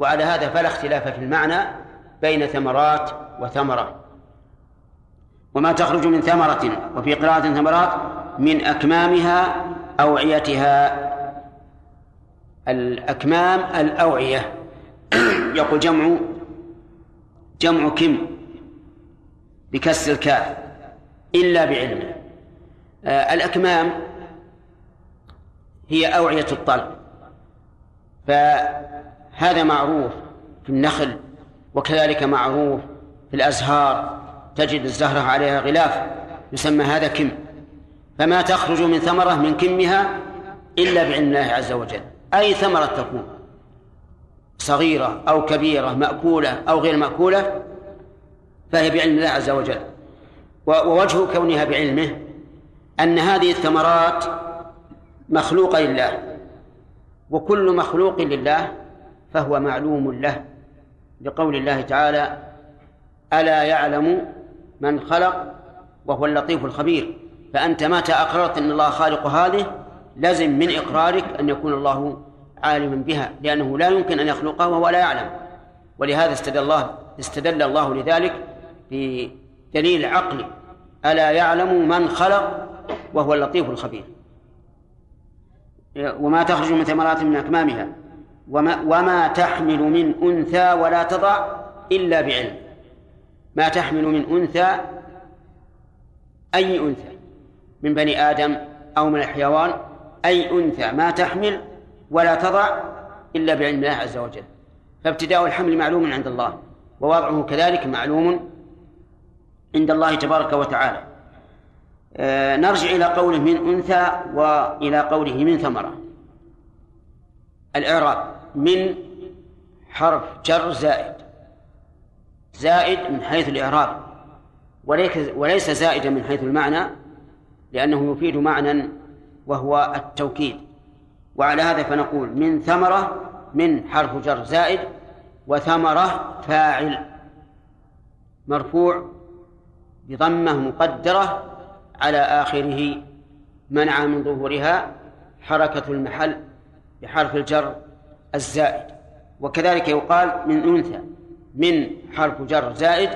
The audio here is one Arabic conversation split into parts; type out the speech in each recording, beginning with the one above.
وعلى هذا فلا اختلاف في المعنى بين ثمرات وثمرة. وما تخرج من ثمرة وفي قراءة ثمرات من أكمامها أوعيتها. الأكمام الأوعية. يقول جمع جمع كم بكسر الكاف إلا بعلمه آه الأكمام هي أوعية الطلق فهذا معروف في النخل وكذلك معروف في الأزهار تجد الزهرة عليها غلاف يسمى هذا كم. فما تخرج من ثمرة من كمها إلا بعلم الله عز وجل. أي ثمرة تكون؟ صغيرة أو كبيرة مأكولة أو غير مأكولة فهي بعلم الله عز وجل. ووجه كونها بعلمه أن هذه الثمرات مخلوقة لله وكل مخلوق لله فهو معلوم له. لقول الله تعالى ألا يعلم من خلق وهو اللطيف الخبير. فأنت متى أقررت أن الله خالق هذه لزم من إقرارك أن يكون الله عالما بها لأنه لا يمكن أن يخلقها وهو لا يعلم. ولهذا استدل الله استدل الله لذلك بدليل عقلي ألا يعلم من خلق وهو اللطيف الخبير. وما تخرج من ثمرات من أكمامها. وما, وما تحمل من أنثى ولا تضع إلا بعلم. ما تحمل من أنثى أي أنثى؟ من بني آدم أو من الحيوان أي أنثى. ما تحمل ولا تضع إلا بعلم الله عز وجل. فابتداء الحمل معلوم عند الله ووضعه كذلك معلوم عند الله تبارك وتعالى. آه نرجع إلى قوله من أنثى وإلى قوله من ثمرة. الإعراب. من حرف جر زائد. زائد من حيث الإعراب. وليس زائدا من حيث المعنى لأنه يفيد معنى وهو التوكيد. وعلى هذا فنقول من ثمرة من حرف جر زائد وثمرة فاعل. مرفوع بضمة مقدرة على آخره منع من ظهورها حركة المحل بحرف الجر الزائد. وكذلك يقال من أنثى من حرف جر زائد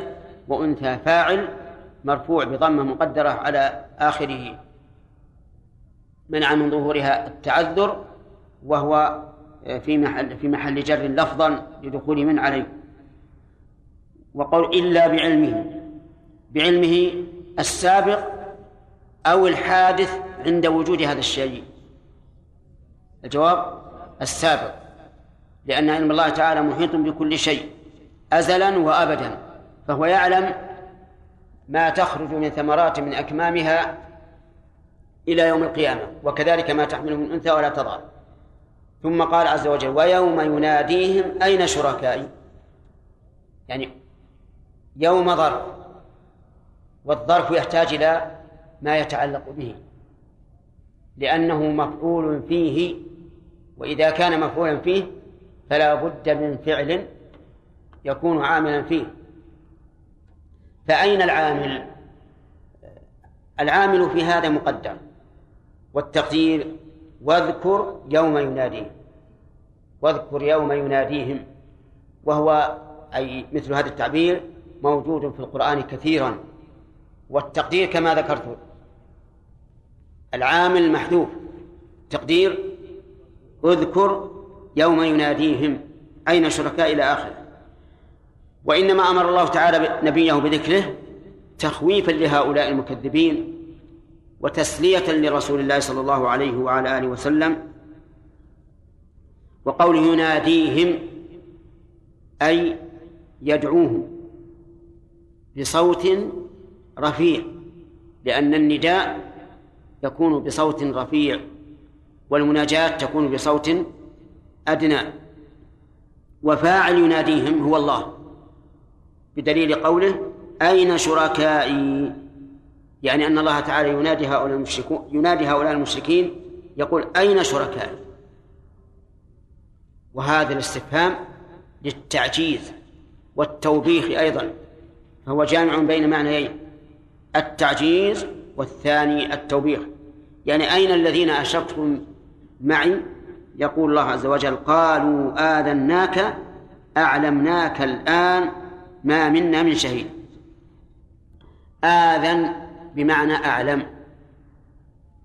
وأنثى فاعل مرفوع بضمة مقدرة على آخره. منع من ظهورها التعذر وهو في محل في محل جر لفظا لدخول من عليه. وقول إلا بعلمه بعلمه السابق أو الحادث عند وجود هذا الشيء. الجواب السابق. لأن علم الله تعالى محيط بكل شيء أزلا وأبدا فهو يعلم ما تخرج من ثمرات من أكمامها إلى يوم القيامة وكذلك ما تحمل من أنثى ولا تضع ثم قال عز وجل ويوم يناديهم أين شركائي؟ يعني يوم ظرف والظرف يحتاج إلى ما يتعلق به لأنه مفعول فيه وإذا كان مفعولا فيه فلا بد من فعل يكون عاملا فيه. فأين العامل؟ العامل في هذا مقدر والتقدير واذكر يوم يناديهم. واذكر يوم يناديهم. وهو أي مثل هذا التعبير موجود في القرآن كثيرا. والتقدير كما ذكرت العامل محذوف. تقدير اذكر يوم يناديهم أين شركاء إلى آخره وإنما أمر الله تعالى نبيه بذكره تخويفا لهؤلاء المكذبين وتسلية لرسول الله صلى الله عليه وعلى آله وسلم وقوله يناديهم أي يدعوهم بصوت رفيع لأن النداء يكون بصوت رفيع والمناجاة تكون بصوت أدنى وفاعل يناديهم هو الله بدليل قوله أين شركائي؟ يعني أن الله تعالى ينادي هؤلاء المشركون ينادي هؤلاء المشركين يقول أين شركائي؟ وهذا الاستفهام للتعجيز والتوبيخ أيضا فهو جامع بين معنيين التعجيز والثاني التوبيخ. يعني أين الذين أشركتم معي؟ يقول الله عز وجل قالوا آذناك أعلمناك الآن ما منا من شهيد. آذن بمعنى أعلم.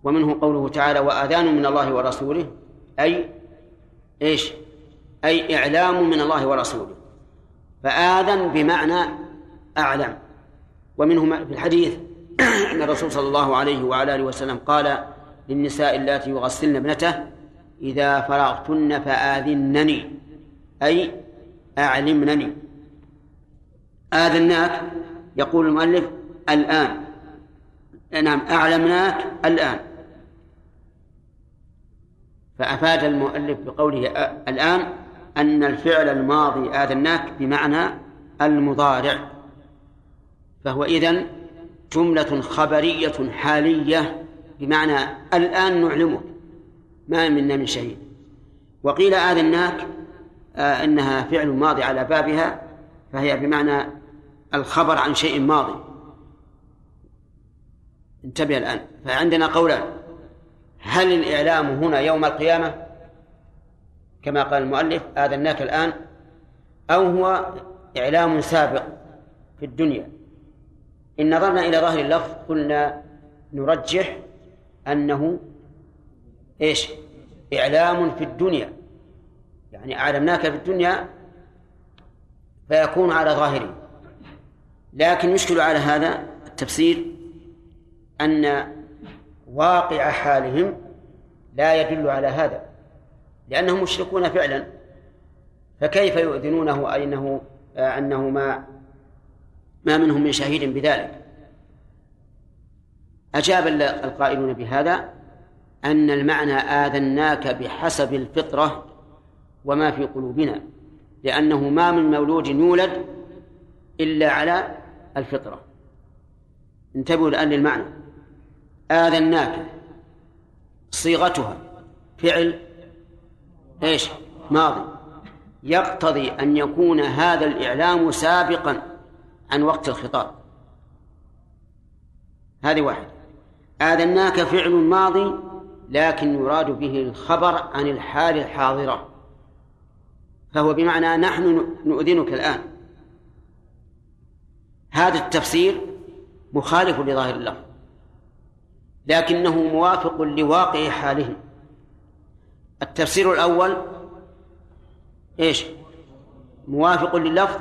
ومنه قوله تعالى وآذان من الله ورسوله أي إيش؟ أي إعلام من الله ورسوله. فآذن بمعنى أعلم. ومنه في الحديث أن الرسول صلى الله عليه وعلى آله وسلم قال للنساء اللاتي يغسلن ابنته إذا فرغتن فآذنني أي أعلمنني. آذناك يقول المؤلف الآن. نعم أعلمناك الآن. فأفاد المؤلف بقوله الآن أن الفعل الماضي آذناك بمعنى المضارع. فهو إذن جملة خبرية حالية بمعنى الآن نعلمك. ما منا من شهيد وقيل آذناك آه إنها فعل ماضي على بابها فهي بمعنى الخبر عن شيء ماضي. انتبه الآن. فعندنا قولان هل الإعلام هنا يوم القيامة؟ كما قال المؤلف آذناك الآن. أو هو إعلام سابق في الدنيا. إن نظرنا إلى ظاهر اللفظ قلنا نرجح أنه إيش؟ إعلام في الدنيا. يعني أعلمناك في الدنيا فيكون على ظاهره. لكن يشكل على هذا التفسير أن واقع حالهم لا يدل على هذا. لأنهم مشركون فعلا. فكيف يؤذنونه؟ أنه أنه ما ما منهم من شهيد بذلك. أجاب القائلون بهذا أن المعنى آذناك بحسب الفطرة وما في قلوبنا لأنه ما من مولود يولد إلا على الفطرة. انتبهوا الآن للمعنى آذناك صيغتها فعل إيش؟ ماضي. يقتضي أن يكون هذا الإعلام سابقا عن وقت الخطاب. هذه واحدة. آذناك فعل ماضي لكن يراد به الخبر عن الحال الحاضرة. فهو بمعنى نحن نؤذنك الآن. هذا التفسير مخالف لظاهر اللفظ لكنه موافق لواقع حالهم. التفسير الأول إيش؟ موافق لللفظ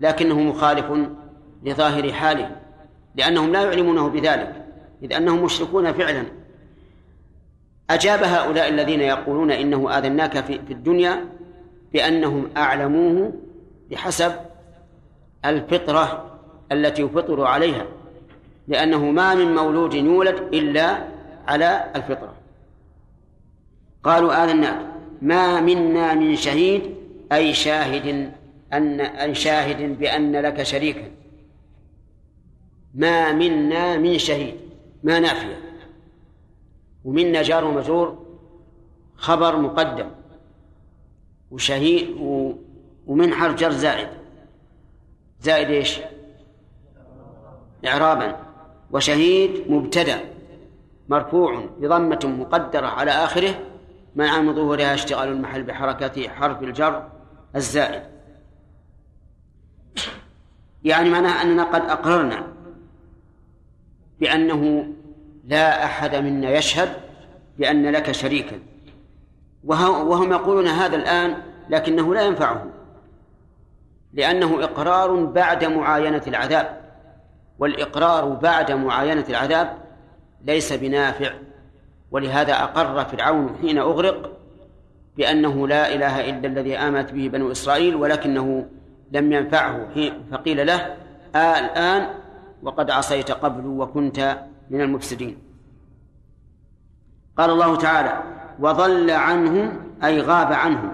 لكنه مخالف لظاهر حاله. لأنهم لا يعلمونه بذلك إذ أنهم مشركون فعلا. أجاب هؤلاء الذين يقولون إنه آذناك في, الدنيا بأنهم أعلموه بحسب الفطرة التي يفطر عليها لأنه ما من مولود يولد إلا على الفطرة. قالوا آذناك ما منا من شهيد أي شاهد أن أي شاهد بأن لك شريكا. ما منا من شهيد ما نافية. ومنا جار ومجرور خبر مقدم وشهيد ومن حرف جر زائد. زائد إيش؟ إعرابا. وشهيد مبتدأ مرفوع بضمة مقدرة على آخره مع من ظهورها اشتغال المحل بحركة حرف الجر الزائد. يعني معناه أننا قد أقررنا بأنه لا أحد منا يشهد بأن لك شريكا. وهم يقولون هذا الآن لكنه لا ينفعهم لأنه إقرار بعد معاينة العذاب. والإقرار بعد معاينة العذاب ليس بنافع. ولهذا أقر فرعون حين أغرق بأنه لا إله إلا الذي آمنت به بنو إسرائيل ولكنه لم ينفعه فقيل له آه الآن وقد عصيت قبل وكنت من المفسدين. قال الله تعالى وضل عنهم أي غاب عنهم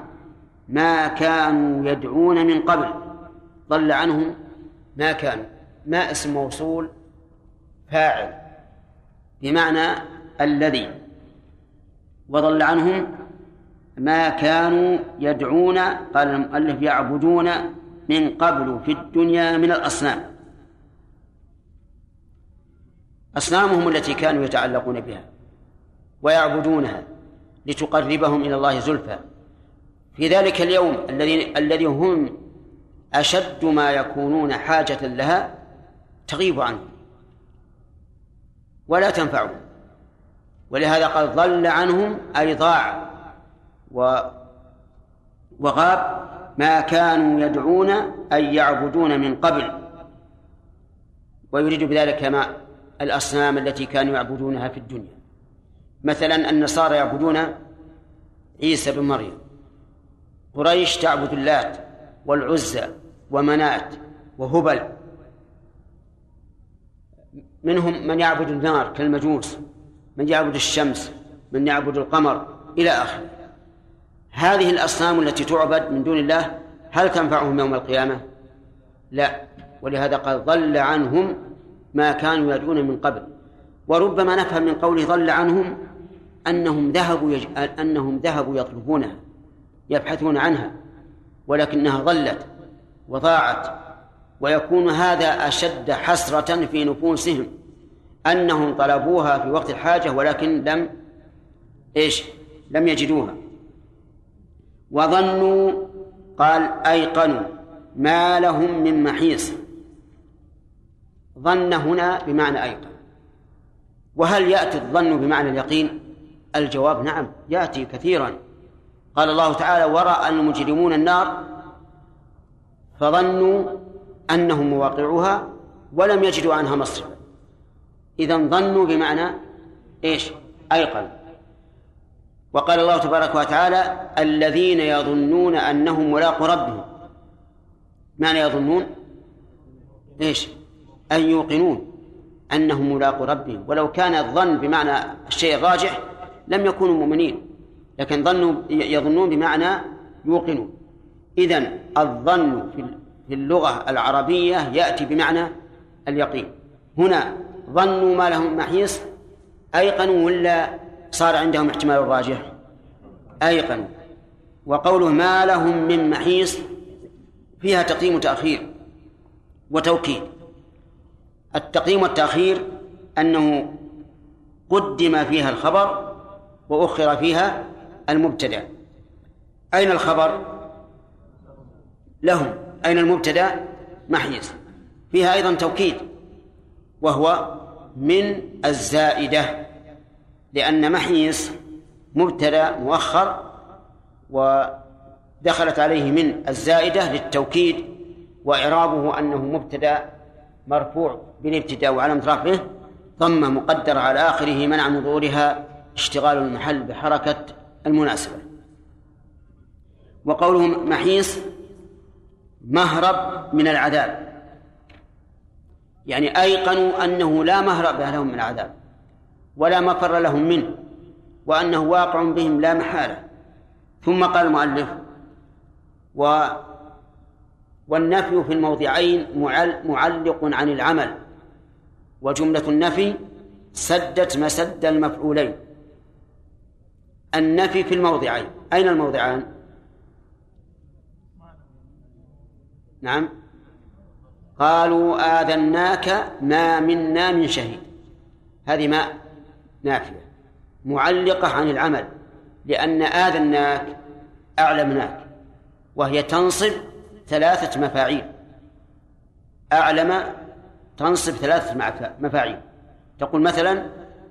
ما كانوا يدعون من قبل. ضل عنهم ما كانوا. ما اسم موصول؟ فاعل. بمعنى الذي. وضل عنهم ما كانوا يدعون قال المؤلف يعبدون من قبل في الدنيا من الأصنام. أصنامهم التي كانوا يتعلقون بها ويعبدونها لتقربهم إلى الله زلفى. في ذلك اليوم الذي الذي هم أشد ما يكونون حاجة لها تغيب عنهم. ولا تنفعهم. ولهذا قال ضل عنهم أي ضاع و وغاب ما كانوا يدعون أي يعبدون من قبل. ويريد بذلك ما الأصنام التي كانوا يعبدونها في الدنيا. مثلا النصارى يعبدون عيسى بن مريم. قريش تعبد اللات والعزى ومنات وهبل. منهم من يعبد النار كالمجوس من يعبد الشمس من يعبد القمر إلى آخره. هذه الأصنام التي تعبد من دون الله هل تنفعهم يوم القيامة؟ لا. ولهذا قال ضل عنهم ما كانوا يدعون من قبل. وربما نفهم من قوله ضل عنهم أنهم ذهبوا يج... أنهم ذهبوا يطلبونها يبحثون عنها ولكنها ضلت وضاعت. ويكون هذا أشد حسرة في نفوسهم أنهم طلبوها في وقت الحاجة ولكن لم إيش؟ لم يجدوها. وظنوا قال أيقنوا ما لهم من محيص. ظن هنا بمعنى أيقن وهل يأتي الظن بمعنى اليقين؟ الجواب نعم يأتي كثيرا. قال الله تعالى ورأى المجرمون النار فظنوا أنهم مواقعها ولم يجدوا عنها مصرفا إذا ظنوا بمعنى إيش؟ أيقن. وقال الله تبارك وتعالى الذين يظنون أنهم ملاقوا ربهم. معنى يظنون؟ إيش؟ أن يوقنون أنهم ملاقوا ربهم ولو كان الظن بمعنى الشيء الراجح لم يكونوا مؤمنين لكن ظنوا يظنون بمعنى يوقنون. إذن الظن في اللغة العربية يأتي بمعنى اليقين. هنا ظنوا ما لهم محيص أيقنوا ولا صار عندهم احتمال الراجح أيقنوا. وقوله ما لهم من محيص فيها تقديم وتأخير وتوكيد. التقديم والتأخير أنه قدم فيها الخبر وأخر فيها المبتدأ أين الخبر؟ لهم أين المبتدأ؟ محيص فيها أيضا توكيد وهو من الزائدة لأن محيص مبتدأ مؤخر ودخلت عليه من الزائدة للتوكيد وإعرابه أنه مبتدأ مرفوع بالابتداء وعلى رفعه ضمة مقدرة على آخره منع من ظهورها اشتغال المحل بحركة المناسبة. وقوله محيص مهرب من العذاب. يعني أيقنوا أنه لا مهرب لهم من العذاب ولا مفر لهم منه وأنه واقع بهم لا محالة. ثم قال المؤلف و والنفي في الموضعين معلق عن العمل وجملة النفي سدت مسد المفعولين. النفي في الموضعين أين الموضعان؟ نعم. قالوا آذناك ما منا من شهيد. هذه ما نافية. معلقة عن العمل لأن آذناك أعلمناك وهي تنصب ثلاثة مفاعيل. أعلم تنصب ثلاثة مفاعيل. تقول مثلا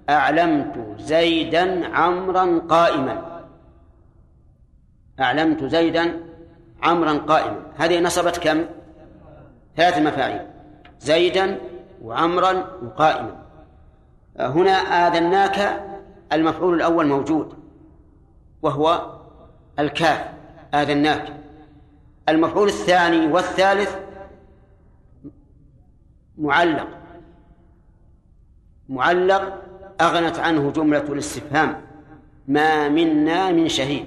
أعلمت زيدا عمرا قائما. أعلمت زيدا عمرا قائما. هذه نصبت كم؟ ثلاث مفاعيل. زيدا وعمرا وقائما. هنا آذناك المفعول الأول موجود وهو الكاف. آذناك. المفعول الثاني والثالث معلق. معلق أغنت عنه جملة الاستفهام. ما منا من شهيد.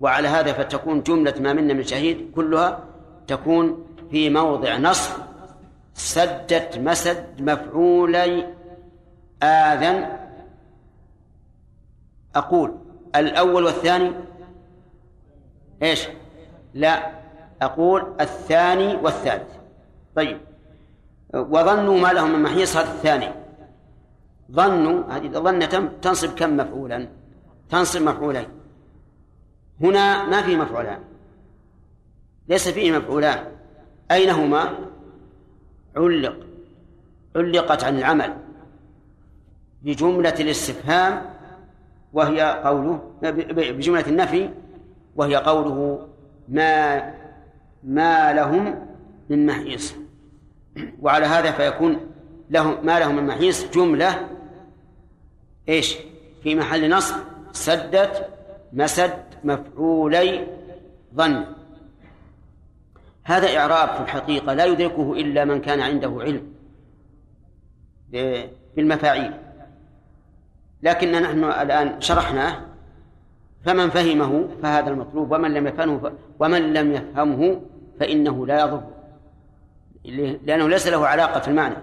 وعلى هذا فتكون جملة ما منا من شهيد كلها تكون في موضع نصب. سدت مسد مفعولي آذن. أقول الأول والثاني إيش؟ لا. أقول الثاني والثالث. طيب. وظنوا ما لهم من محيص هذا الثاني. ظنوا هذه ظنة تنصب كم مفعولا؟ تنصب مفعولين. هنا ما في مفعولان. ليس فيه مفعولان. أين هما علق. علقت عن العمل. بجملة الاستفهام وهي قوله بجملة النفي وهي قوله ما ما لهم من محيص. وعلى هذا فيكون لهم ما لهم من محيص جملة إيش؟ في محل نصب سدت مسد مفعولي ظن. هذا إعراب في الحقيقة لا يدركه إلا من كان عنده علم بالمفاعيل. لكن نحن الآن شرحناه فمن فهمه فهذا المطلوب ومن لم يفهمه ومن لم يفهمه فإنه لا يضر. لأنه ليس له علاقة في المعنى.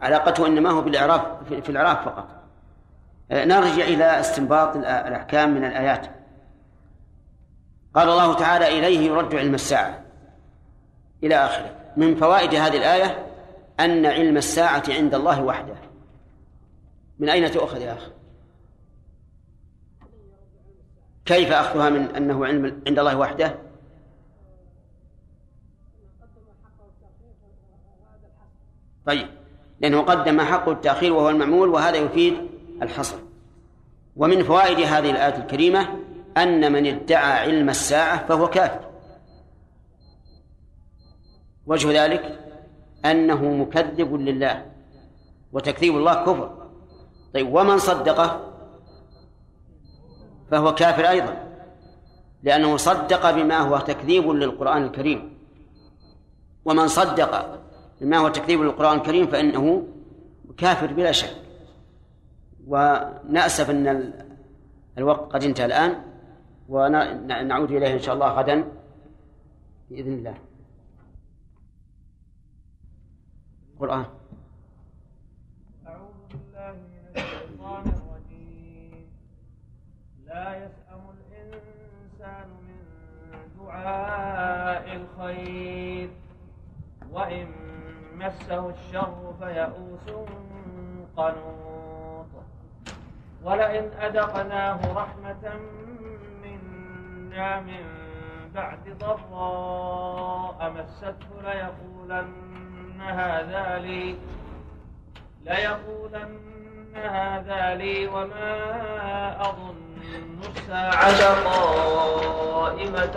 علاقته إنما هو بالإعراب في الإعراب فقط. نرجع إلى استنباط الأحكام من الآيات. قال الله تعالى إليه يرد علم الساعة. إلى آخره. من فوائد هذه الآية أن علم الساعة عند الله وحده. من أين تؤخذ يا أخي كيف أخذها من أنه علم عند الله وحده؟ طيب. لأنه قدم حق التأخير وهو المعمول وهذا يفيد الحصر. ومن فوائد هذه الآية الكريمة أن من ادعى علم الساعة فهو كافر. وجه ذلك أنه مكذب لله وتكذيب الله كفر. طيب ومن صدقه فهو كافر أيضا لأنه صدق بما هو تكذيب للقرآن الكريم. ومن صدق بما هو تكذيب للقرآن الكريم فإنه كافر بلا شك. ونأسف أن الوقت قد انتهى الآن ونعود إليه إن شاء الله غدا بإذن الله. القرآن أعوذ بالله من الشيطان الرجيم. لا يسأم الإنسان من دعاء الخير. وإن مسه الشر فيئوس قنوط. ولئن أذقناه رحمة منا من بعد ضراء مسته ليقولن هذا لي ليقولن هذا لي وما أظن الساعة قائمة.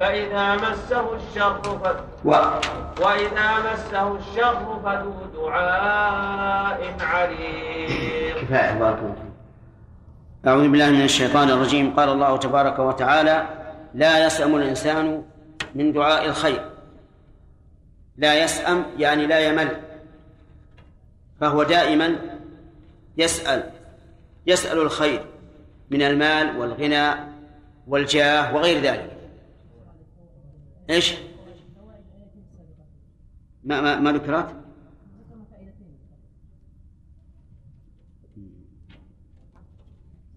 فإذا مسه الشر ف... و... وإذا مسه الشر فذو دعاء عريض كفاية بارك الله أعوذ بالله من الشيطان الرجيم. قال الله تبارك وتعالى لا يسأم الإنسان من دعاء الخير. لا يسأم يعني لا يمل. فهو دائما يسأل يسأل الخير من المال والغنى والجاه وغير ذلك. إيش؟ ما ما ما ذكرت؟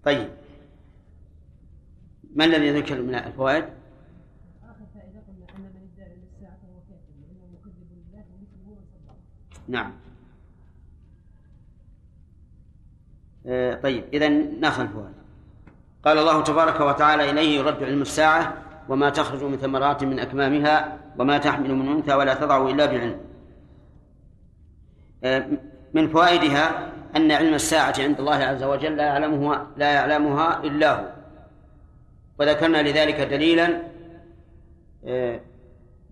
طيب ما الذي ذكر من الفوائد؟ آخر فائدة أن من ادعى فهو كافر لله. نعم. آه طيب إذا ناخذ الفوائد. قال الله تبارك وتعالى إليه يرد علم الساعة وما تخرج من ثمرات من أكمامها وما تحمل من أنثى ولا تضع إلا بعلم. آه من فوائدها أن علم الساعة عند الله عز وجل لا يعلمها لا يعلمها إلا هو وذكرنا لذلك دليلا آه،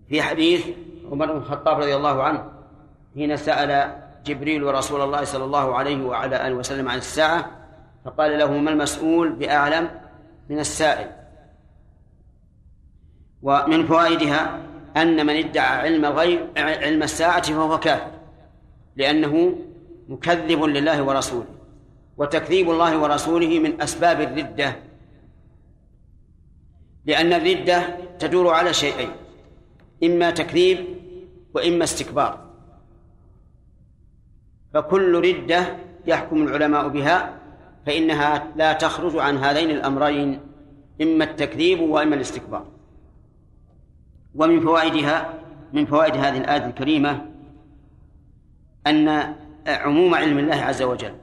في حديث عمر بن الخطاب رضي الله عنه حين سأل جبريل ورسول الله صلى الله عليه وعلى آله وسلم عن الساعة فقال له ما المسؤول بأعلم من السائل ومن فوائدها أن من ادعى علم الغيب علم الساعة فهو كافر لأنه مكذب لله ورسوله وتكذيب الله ورسوله من أسباب الردة لأن الردة تدور على شيئين إما تكذيب وإما استكبار فكل ردة يحكم العلماء بها فإنها لا تخرج عن هذين الأمرين إما التكذيب وإما الاستكبار. ومن فوائدها من فوائد هذه الآية الكريمة أن عموم علم الله عز وجل.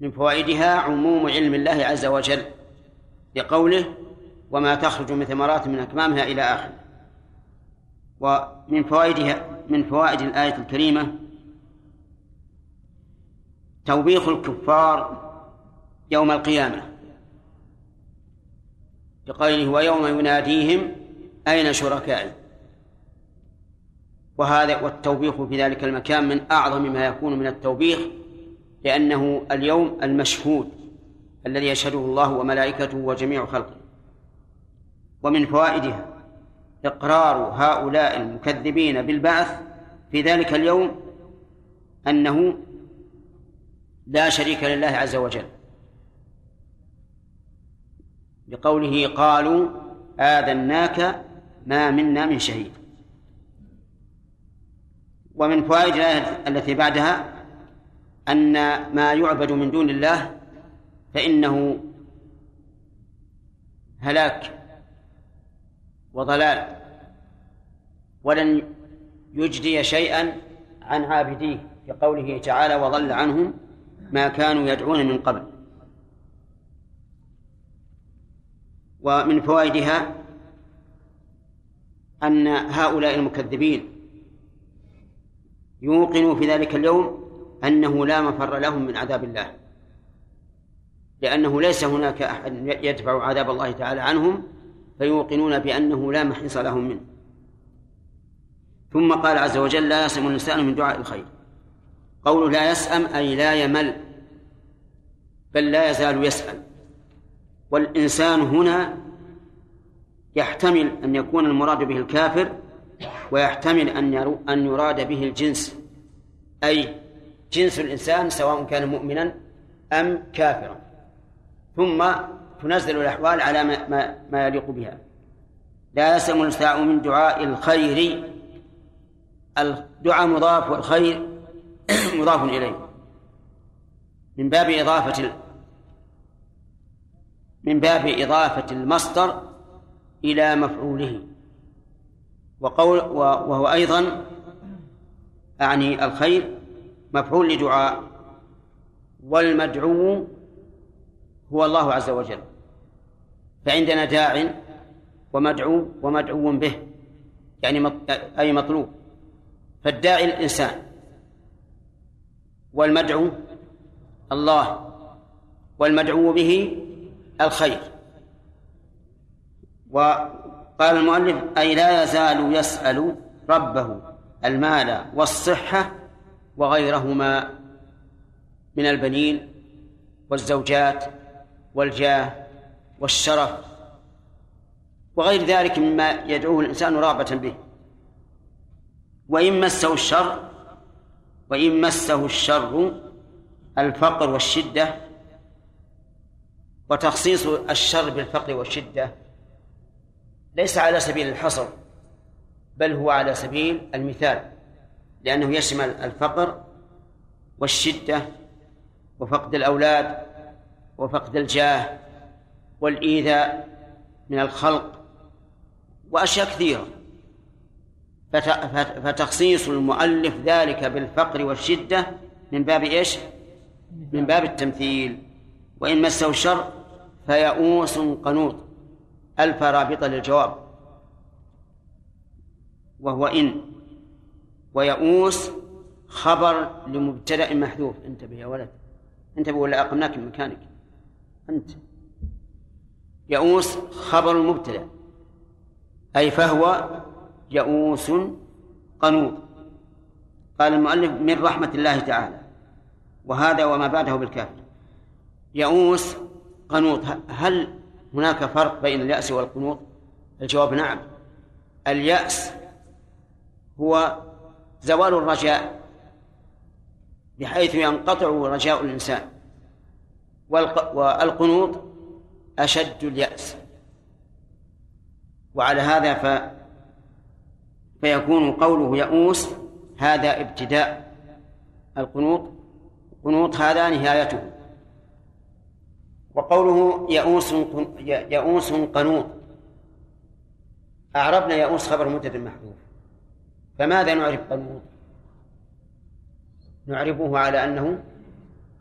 من فوائدها عموم علم الله عز وجل لقوله وما تخرج من ثمرات من أكمامها إلى آخره ومن فوائدها من فوائد الآية الكريمة توبيخ الكفار يوم القيامة. بقوله ويوم يناديهم أين شركائي؟ وهذا والتوبيخ في ذلك المكان من أعظم ما يكون من التوبيخ لأنه اليوم المشهود الذي يشهده الله وملائكته وجميع خلقه. ومن فوائدها إقرار هؤلاء المكذبين بالبعث في ذلك اليوم أنه لا شريك لله عز وجل. بقوله قالوا آذناك ما منا من شهيد. ومن فوائد الآية التي بعدها أن ما يعبد من دون الله فإنه هلاك وضلال ولن يجدي شيئا عن عابديه كقوله تعالى وضل عنهم ما كانوا يدعون من قبل ومن فوائدها أن هؤلاء المكذبين يوقنوا في ذلك اليوم أنه لا مفر لهم من عذاب الله. لأنه ليس هناك أحد يدفع عذاب الله تعالى عنهم فيوقنون بأنه لا محيص لهم منه. ثم قال عز وجل لا يسأم الإنسان من دعاء الخير. قوله لا يسأم أي لا يمل بل لا يزال يسأل. والإنسان هنا يحتمل أن يكون المراد به الكافر ويحتمل أن أن يراد به الجنس. أي جنس الإنسان سواء كان مؤمنا أم كافرا. ثم تنزل الأحوال على ما, ما, ما يليق بها. لا يسلم النساء من دعاء الخير. الدعاء مضاف والخير مضاف إليه. من باب إضافة من باب إضافة المصدر إلى مفعوله. وقول وهو أيضا أعني الخير مفعول لدعاء. والمدعو هو الله عز وجل. فعندنا داع ومدعو ومدعو به يعني أي مطلوب. فالداعي الإنسان. والمدعو الله. والمدعو به الخير. وقال المؤلف أي لا يزال يسأل ربه المال والصحة وغيرهما من البنين والزوجات والجاه والشرف وغير ذلك مما يدعوه الإنسان رغبة به. وإن مسه الشر وإن مسه الشر الفقر والشدة وتخصيص الشر بالفقر والشدة ليس على سبيل الحصر بل هو على سبيل المثال لأنه يشمل الفقر والشدة وفقد الأولاد وفقد الجاه والإيذاء من الخلق وأشياء كثيرة. فتخصيص المؤلف ذلك بالفقر والشدة من باب إيش؟ من باب التمثيل. وإن مسه الشر فيئوس قنوط. ألف رابطة للجواب. وهو إن. ويئوس خبر لمبتدأ محذوف. انتبه يا ولد. انتبه ولا أقمناك من مكانك. أنت. يئوس خبر المبتدأ أي فهو يئوس قنوط. قال المؤلف من رحمة الله تعالى. وهذا وما بعده بالكافر يئوس قنوط. هل هناك فرق بين اليأس والقنوط؟ الجواب نعم. اليأس هو زوال الرجاء بحيث ينقطع رجاء الإنسان. والقنوط أشد اليأس. وعلى هذا ف فيكون قوله يئوس هذا ابتداء. القنوط قنوط هذا نهايته. وقوله يئوس يئوس قنوط. أعربنا يئوس خبر مبتدأ محذوف. فماذا نعرف قنوط؟ نعرفه على أنه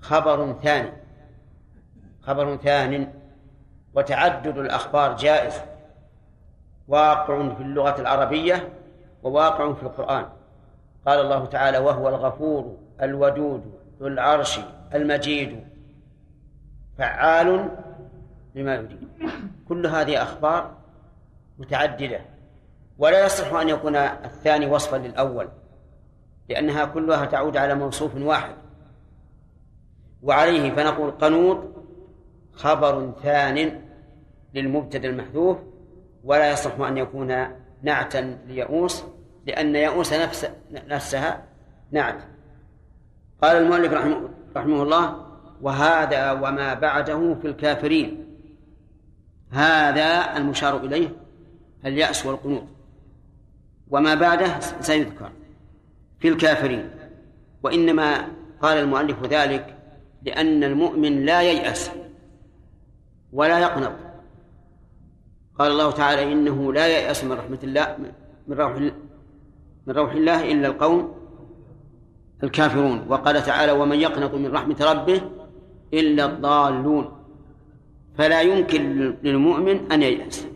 خبر ثاني. خبر ثان. وتعدد الأخبار جائز. واقع في اللغة العربية وواقع في القرآن. قال الله تعالى وهو الغفور الودود ذو العرش المجيد فعال لما يريد. كل هذه أخبار متعددة. ولا يصح أن يكون الثاني وصفا للأول لأنها كلها تعود على موصوف واحد. وعليه فنقول قنوط خبر ثان للمبتدأ المحذوف. ولا يصح أن يكون نعتا ليئوس لأن يئوس نفس نفسها نعت. قال المؤلف رحمه, رحمه الله وهذا وما بعده في الكافرين. هذا المشار إليه اليأس والقنوط. وما بعده سيذكر في الكافرين. وإنما قال المؤلف ذلك لأن المؤمن لا ييأس ولا يقنط. قال الله تعالى إنه لا ييأس من رحمة الله من روح من روح الله إلا القوم الكافرون. وقال تعالى ومن يقنط من رحمة ربه إلا الضالون. فلا يمكن للمؤمن أن ييأس.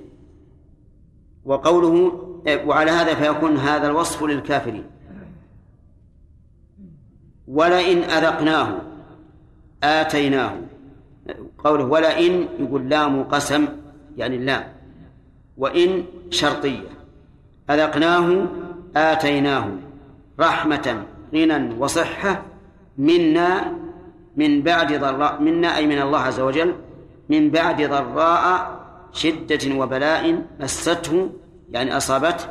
وقوله وعلى هذا فيكون هذا الوصف للكافرين. ولئن أذقناه آتيناه. قوله ولئن يقول لام قسم يعني اللام وإن شرطية. أذقناه آتيناه. رحمة غنى وصحة منا من بعد ضراء منا أي من الله عز وجل من بعد ضراء شدة وبلاء مسته يعني أصابته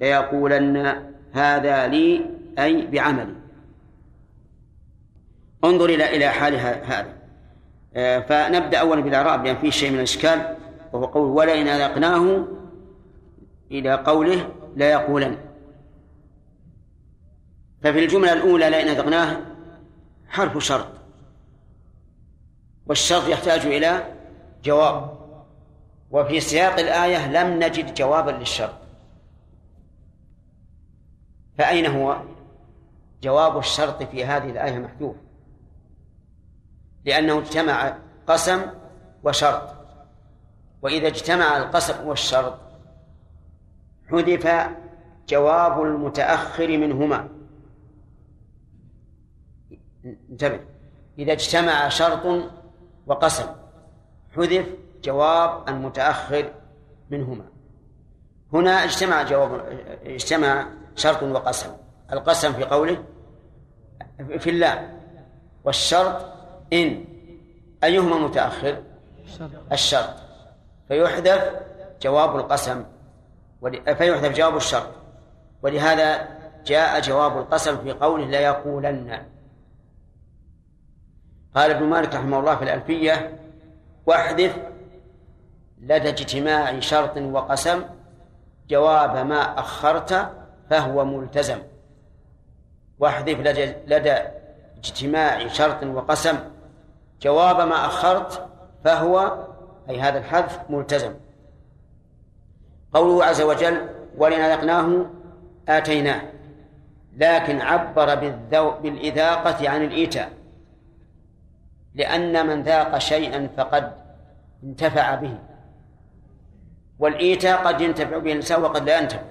ليقولن هذا لي أي بعملي. انظر إلى إلى حال هذا. آه، فنبدأ أولا بالإعراب لأن فيه شيء من الإشكال وهو قول ولئن أذقناه إلى قوله لا يقولن ففي الجملة الأولى لئن أذقناه حرف شرط. والشرط يحتاج إلى جواب. وفي سياق الآية لم نجد جوابا للشرط. فأين هو؟ جواب الشرط في هذه الآية محذوف. لأنه اجتمع قسم وشرط. وإذا اجتمع القسم والشرط حذف جواب المتأخر منهما. انتبه. إذا اجتمع شرط وقسم. حذف جواب المتأخر منهما. هنا اجتمع جواب اجتمع شرط وقسم. القسم في قوله في الله والشرط إن. أيهما متأخر؟ الشرط. فيحذف جواب القسم فيحذف جواب الشرط. ولهذا جاء جواب القسم في قوله ليقولن. قال ابن مالك رحمه الله في الألفية واحذف لدى اجتماع شرط وقسم جواب ما أخرت فهو ملتزم. واحذف لدى اجتماع شرط وقسم جواب ما أخرت فهو أي هذا الحذف ملتزم. قوله عز وجل ولن أذقناه آتيناه لكن عبر بالذو بالإذاقة عن الإيتاء. لأن من ذاق شيئا فقد انتفع به. والإيتاء قد ينتفع به الإنسان وقد لا ينتفع.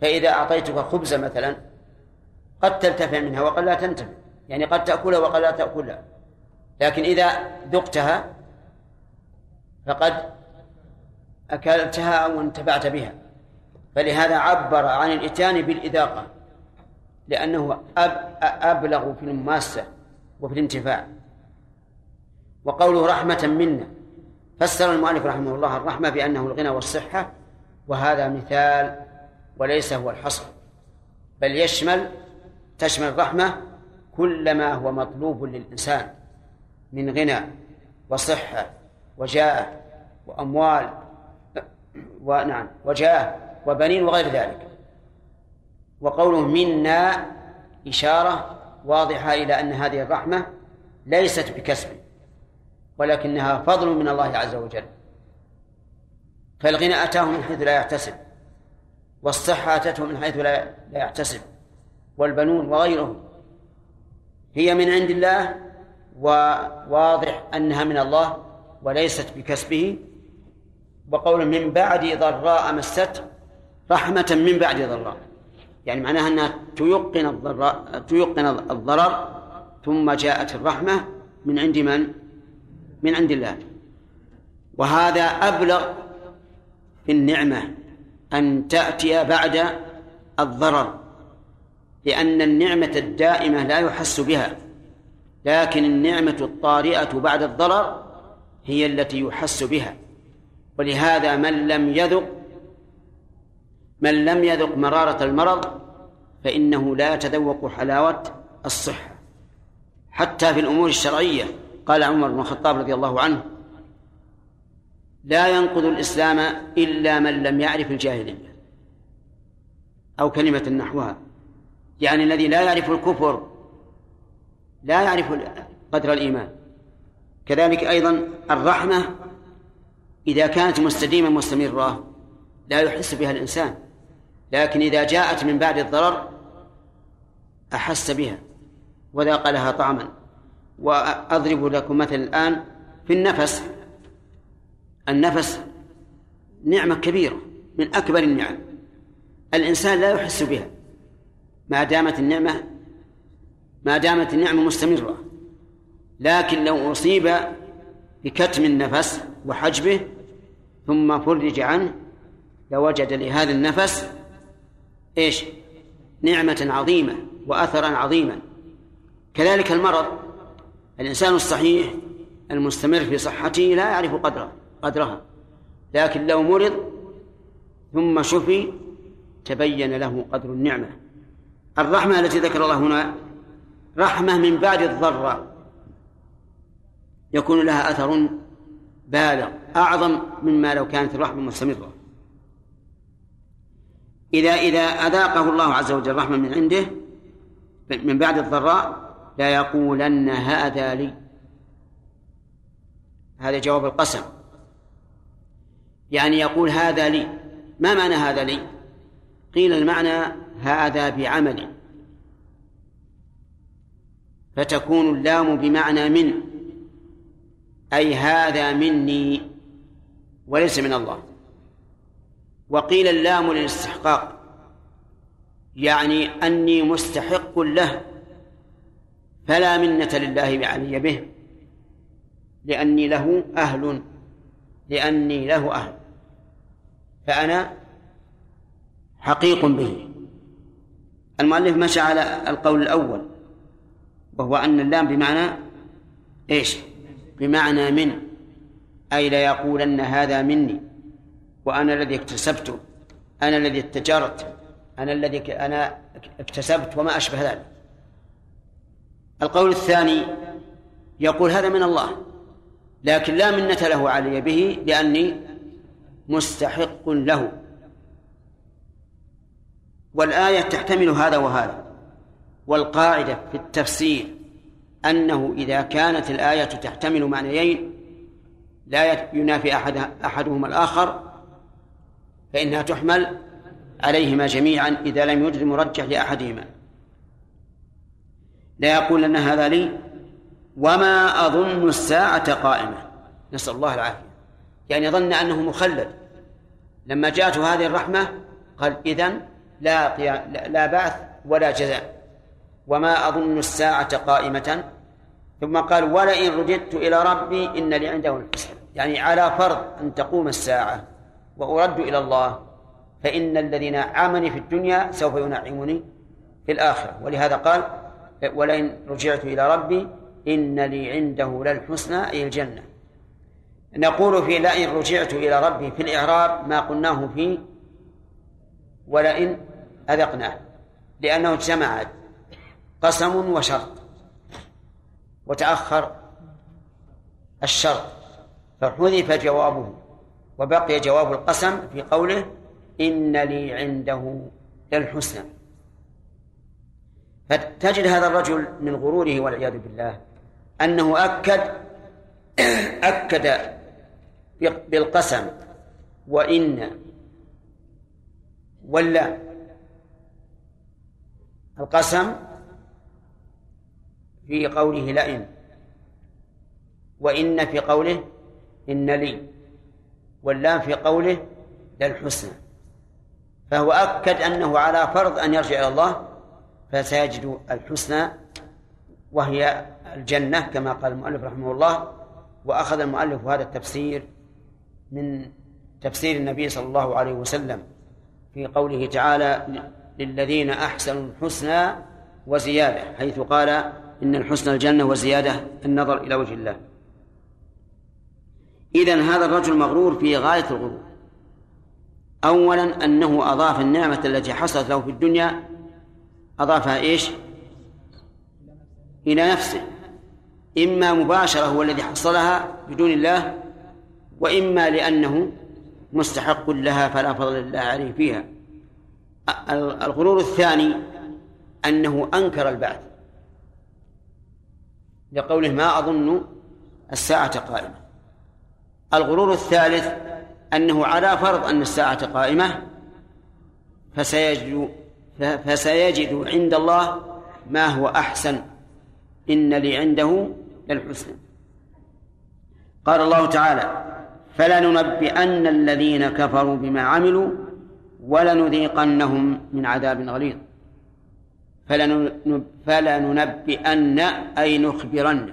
فإذا أعطيتك خبزة مثلا قد تنتفع منها وقد لا تنتفع. يعني قد تأكلها وقد لا تأكلها. لكن إذا ذقتها فقد أكلتها أو انتفعت بها. فلهذا عبر عن الإتيان بالإذاقة لأنه أبلغ في المماسة وفي الانتفاع. وقوله رحمة منا. فسر المؤلف رحمه الله الرحمة بأنه الغنى والصحة وهذا مثال وليس هو الحصر. بل يشمل تشمل الرحمة كل ما هو مطلوب للإنسان من غنى وصحة وجاه وأموال ونعم وجاه وبنين وغير ذلك. وقوله منا إشارة واضحة إلى أن هذه الرحمة ليست بكسب. ولكنها فضل من الله عز وجل. فالغنى أتاه من حيث لا يحتسب والصحة أتته من حيث لا يحتسب والبنون وغيره هي من عند الله وواضح أنها من الله وليست بكسبه. وقول من بعد ضراء مسته رحمة من بعد ضراء. يعني معناها أنها تيقن الضراء تيقن الضرر ثم جاءت الرحمة من عند من؟ من عند الله. وهذا أبلغ في النعمة أن تأتي بعد الضرر لأن النعمة الدائمة لا يحس بها لكن النعمة الطارئة بعد الضرر هي التي يحس بها. ولهذا من لم يذق من لم يذق مرارة المرض فإنه لا يتذوق حلاوة الصحة حتى في الأمور الشرعية. قال عمر بن الخطاب رضي الله عنه لا ينقض الإسلام إلا من لم يعرف الجاهلية أو كلمة نحوها. يعني الذي لا يعرف الكفر لا يعرف قدر الإيمان. كذلك أيضا الرحمة إذا كانت مستديمة مستمرة لا يحس بها الإنسان. لكن إذا جاءت من بعد الضرر أحس بها وذاق لها طعما. وأضرب لكم مثل الآن في النفس. النفس نعمة كبيرة من أكبر النعم. الإنسان لا يحس بها. ما دامت النعمة ما دامت النعمة مستمرة. لكن لو أصيب بكتم النفس وحجبه ثم فرج عنه لوجد لهذا النفس إيش؟ نعمة عظيمة وأثرا عظيما. كذلك المرض. الإنسان الصحيح المستمر في صحته لا يعرف قدره قدرها. لكن لو مرض ثم شفي تبين له قدر النعمة. الرحمة التي ذكر الله هنا رحمة من بعد الضر يكون لها أثر بالغ أعظم مما لو كانت الرحمة مستمرة. إذا إذا أذاقه الله عز وجل رحمة من عنده من بعد الضراء لا يقولن هذا لي. هذا جواب القسم. يعني يقول هذا لي. ما معنى هذا لي؟ قيل المعنى هذا بعمل. فتكون اللام بمعنى من. أي هذا مني وليس من الله. وقيل اللام للاستحقاق. يعني أني مستحق له. فلا منة لله بعلي به. لأني له أهل. لأني له أهل. فأنا حقيق به. المؤلف مشى على القول الأول وهو أن اللام بمعنى إيش؟ بمعنى من. أي ليقولن هذا مني. وأنا الذي اكتسبته أنا الذي اتجرت. أنا الذي أنا اكتسبت وما أشبه ذلك. القول الثاني يقول هذا من الله لكن لا منة له علي به لأني مستحق له. والآية تحتمل هذا وهذا والقاعدة في التفسير أنه إذا كانت الآية تحتمل معنيين لا ينافي أحد أحدهما الآخر فإنها تحمل عليهما جميعا إذا لم يوجد مرجح لأحدهما. لا يقول أن هذا لي. وما أظن الساعة قائمة. نسأل الله العافية. يعني ظن أنه مخلد. لما جاءته هذه الرحمة قال إذن لا لا بعث ولا جزاء. وما أظن الساعة قائمة. ثم قال ولئن رددت إلى ربي إن لي عنده الحسنى. يعني على فرض أن تقوم الساعة وأرد إلى الله فإن الذي نعمني في الدنيا سوف ينعمني في الآخرة. ولهذا قال ولئن رجعت إلى ربي إن لي عنده للحسنى أي الجنة. نقول في لئن رجعت إلى ربي في الإعراب ما قلناه في ولئن أذقناه لأنه اجتمع قسم وشرط وتأخر الشرط فحذف جوابه وبقي جواب القسم في قوله إن لي عنده للحسنى. فتجد هذا الرجل من غروره والعياذ بالله أنه أكد أكد بالقسم وإن ولا القسم في قوله لئن وإن في قوله إن لي واللام في قوله للحسنى فهو أكد أنه على فرض أن يرجع إلى الله فسيجد الحسنى وهي الجنة كما قال المؤلف رحمه الله وأخذ المؤلف هذا التفسير من تفسير النبي صلى الله عليه وسلم في قوله تعالى للذين أحسنوا الحسنى وزيادة حيث قال إن الحسنى الجنة وزيادة النظر إلى وجه الله. إذن هذا الرجل مغرور في غاية الغرور. أولا أنه أضاف النعمة التي حصلت له في الدنيا أضافها إيش؟ إلى نفسه. إما مباشرة هو الذي حصلها بدون الله وإما لأنه مستحق لها فلا فضل الله عليه فيها. الغرور الثاني أنه أنكر البعث. لقوله ما أظن الساعة قائمة. الغرور الثالث أنه على فرض أن الساعة قائمة فسيجد فسيجد عند الله ما هو أحسن. إن لي عنده للحسنى. قال الله تعالى فلننبئن الذين كفروا بما عملوا ولنذيقنهم من عذاب غليظ. فلننبئن أي نخبرن.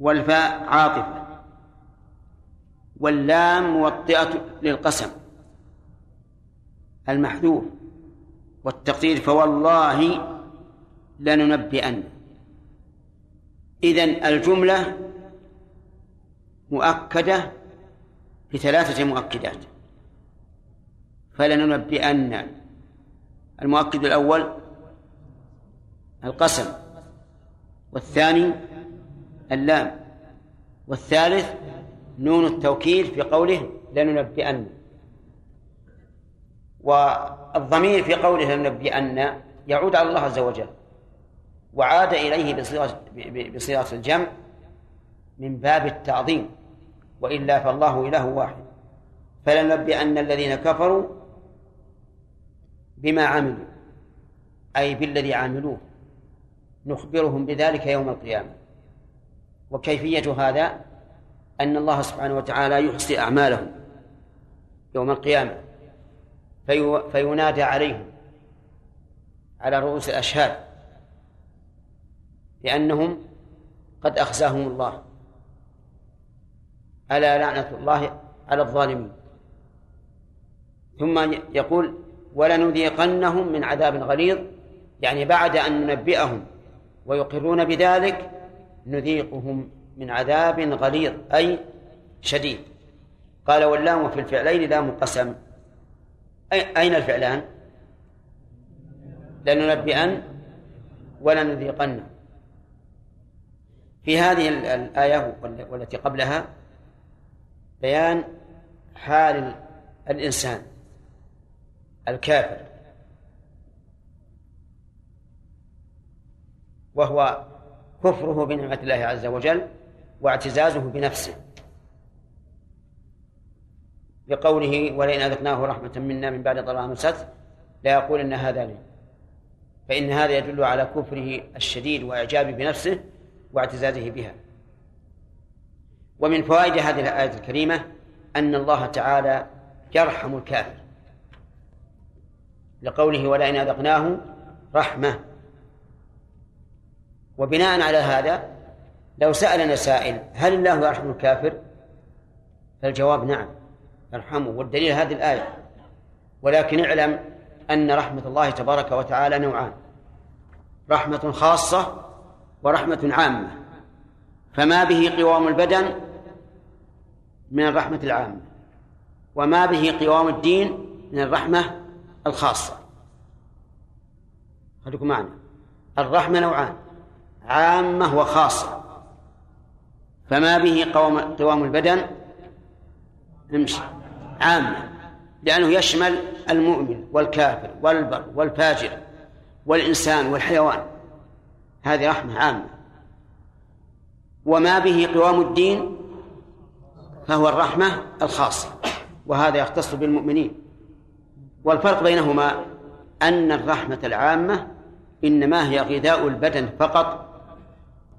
والفاء عاطفة. واللام موطئة للقسم. المحذوف والتقدير فوالله لننبئن. إذن الجملة مؤكدة بثلاثة مؤكدات. فلننبئن. المؤكد الأول القسم والثاني اللام والثالث نون التوكيد في قوله لننبئن. والضمير في قوله لننبئن يعود على الله عز وجل وعاد إليه بصيغة بصيغة الجمع من باب التعظيم وإلا فالله إله واحد. فلننبئن الذين كفروا بما عملوا أي بالذي عملوه. نخبرهم بذلك يوم القيامة. وكيفية هذا؟ أن الله سبحانه وتعالى يحصي أعمالهم يوم القيامة. في فينادى عليهم على رؤوس الأشهاد لأنهم قد أخزاهم الله. ألا لعنة الله على الظالمين. ثم يقول ولنذيقنهم من عذاب غليظ يعني بعد أن ننبئهم ويقرون بذلك نذيقهم من عذاب غليظ أي شديد. قال واللام في الفعلين لام قسم. أين الفعلان؟ لننبئن ولنذيقن. في هذه الآية والتي قبلها بيان حال الإنسان الكافر. وهو كفره بنعمة الله عز وجل واعتزازه بنفسه. بقوله ولئن أذقناه رحمة منا من بعد ضراء مسته ليقولن هذا لي. فإن هذا يدل على كفره الشديد وإعجابه بنفسه واعتزازه بها. ومن فوائد هذه الآية الكريمة أن الله تعالى يرحم الكافر. لقوله ولئن أذقناه رحمة وبناء على هذا لو سألنا سائل هل الله يرحم الكافر؟ فالجواب نعم يرحمه والدليل هذه الآية. ولكن اعلم أن رحمة الله تبارك وتعالى نوعان. رحمة خاصة ورحمة عامة. فما به قوام البدن من الرحمة العامة وما به قوام الدين من الرحمة الخاصة. خليكم معنا. الرحمة نوعان عامة وخاصة. فما به قوام قوام البدن؟ امشي. عامة لأنه يشمل المؤمن والكافر والبر والفاجر والإنسان والحيوان. هذه رحمة عامة. وما به قوام الدين فهو الرحمة الخاصة وهذا يختص بالمؤمنين. والفرق بينهما أن الرحمة العامة إنما هي غذاء البدن فقط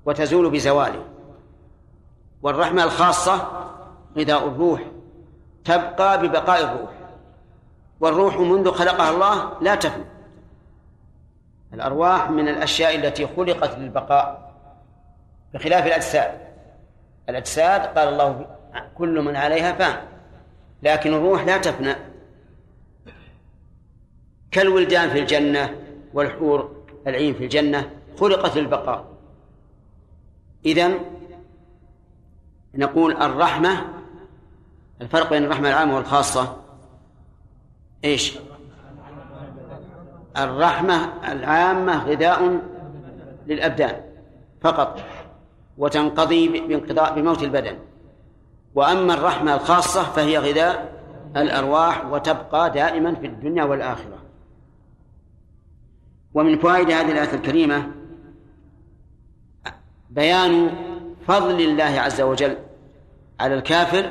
وتزول بزواله. والرحمة الخاصة غذاء الروح تبقى ببقاء الروح والروح منذ خلقها الله لا تفنى. الأرواح من الأشياء التي خلقت للبقاء بخلاف الأجساد. الأجساد قال الله كل من عليها فان. لكن الروح لا تفنى. كالولدان في الجنة والحور العين في الجنة خلقت للبقاء. إذن نقول الرحمة الفرق بين الرحمة العامة والخاصة إيش؟ الرحمة العامة غذاء للأبدان فقط وتنقضي بانقضاء بموت البدن وأما الرحمة الخاصة فهي غذاء الأرواح وتبقى دائما في الدنيا والآخرة ومن فوائد هذه الآية الكريمة بيان فضل الله عز وجل على الكافر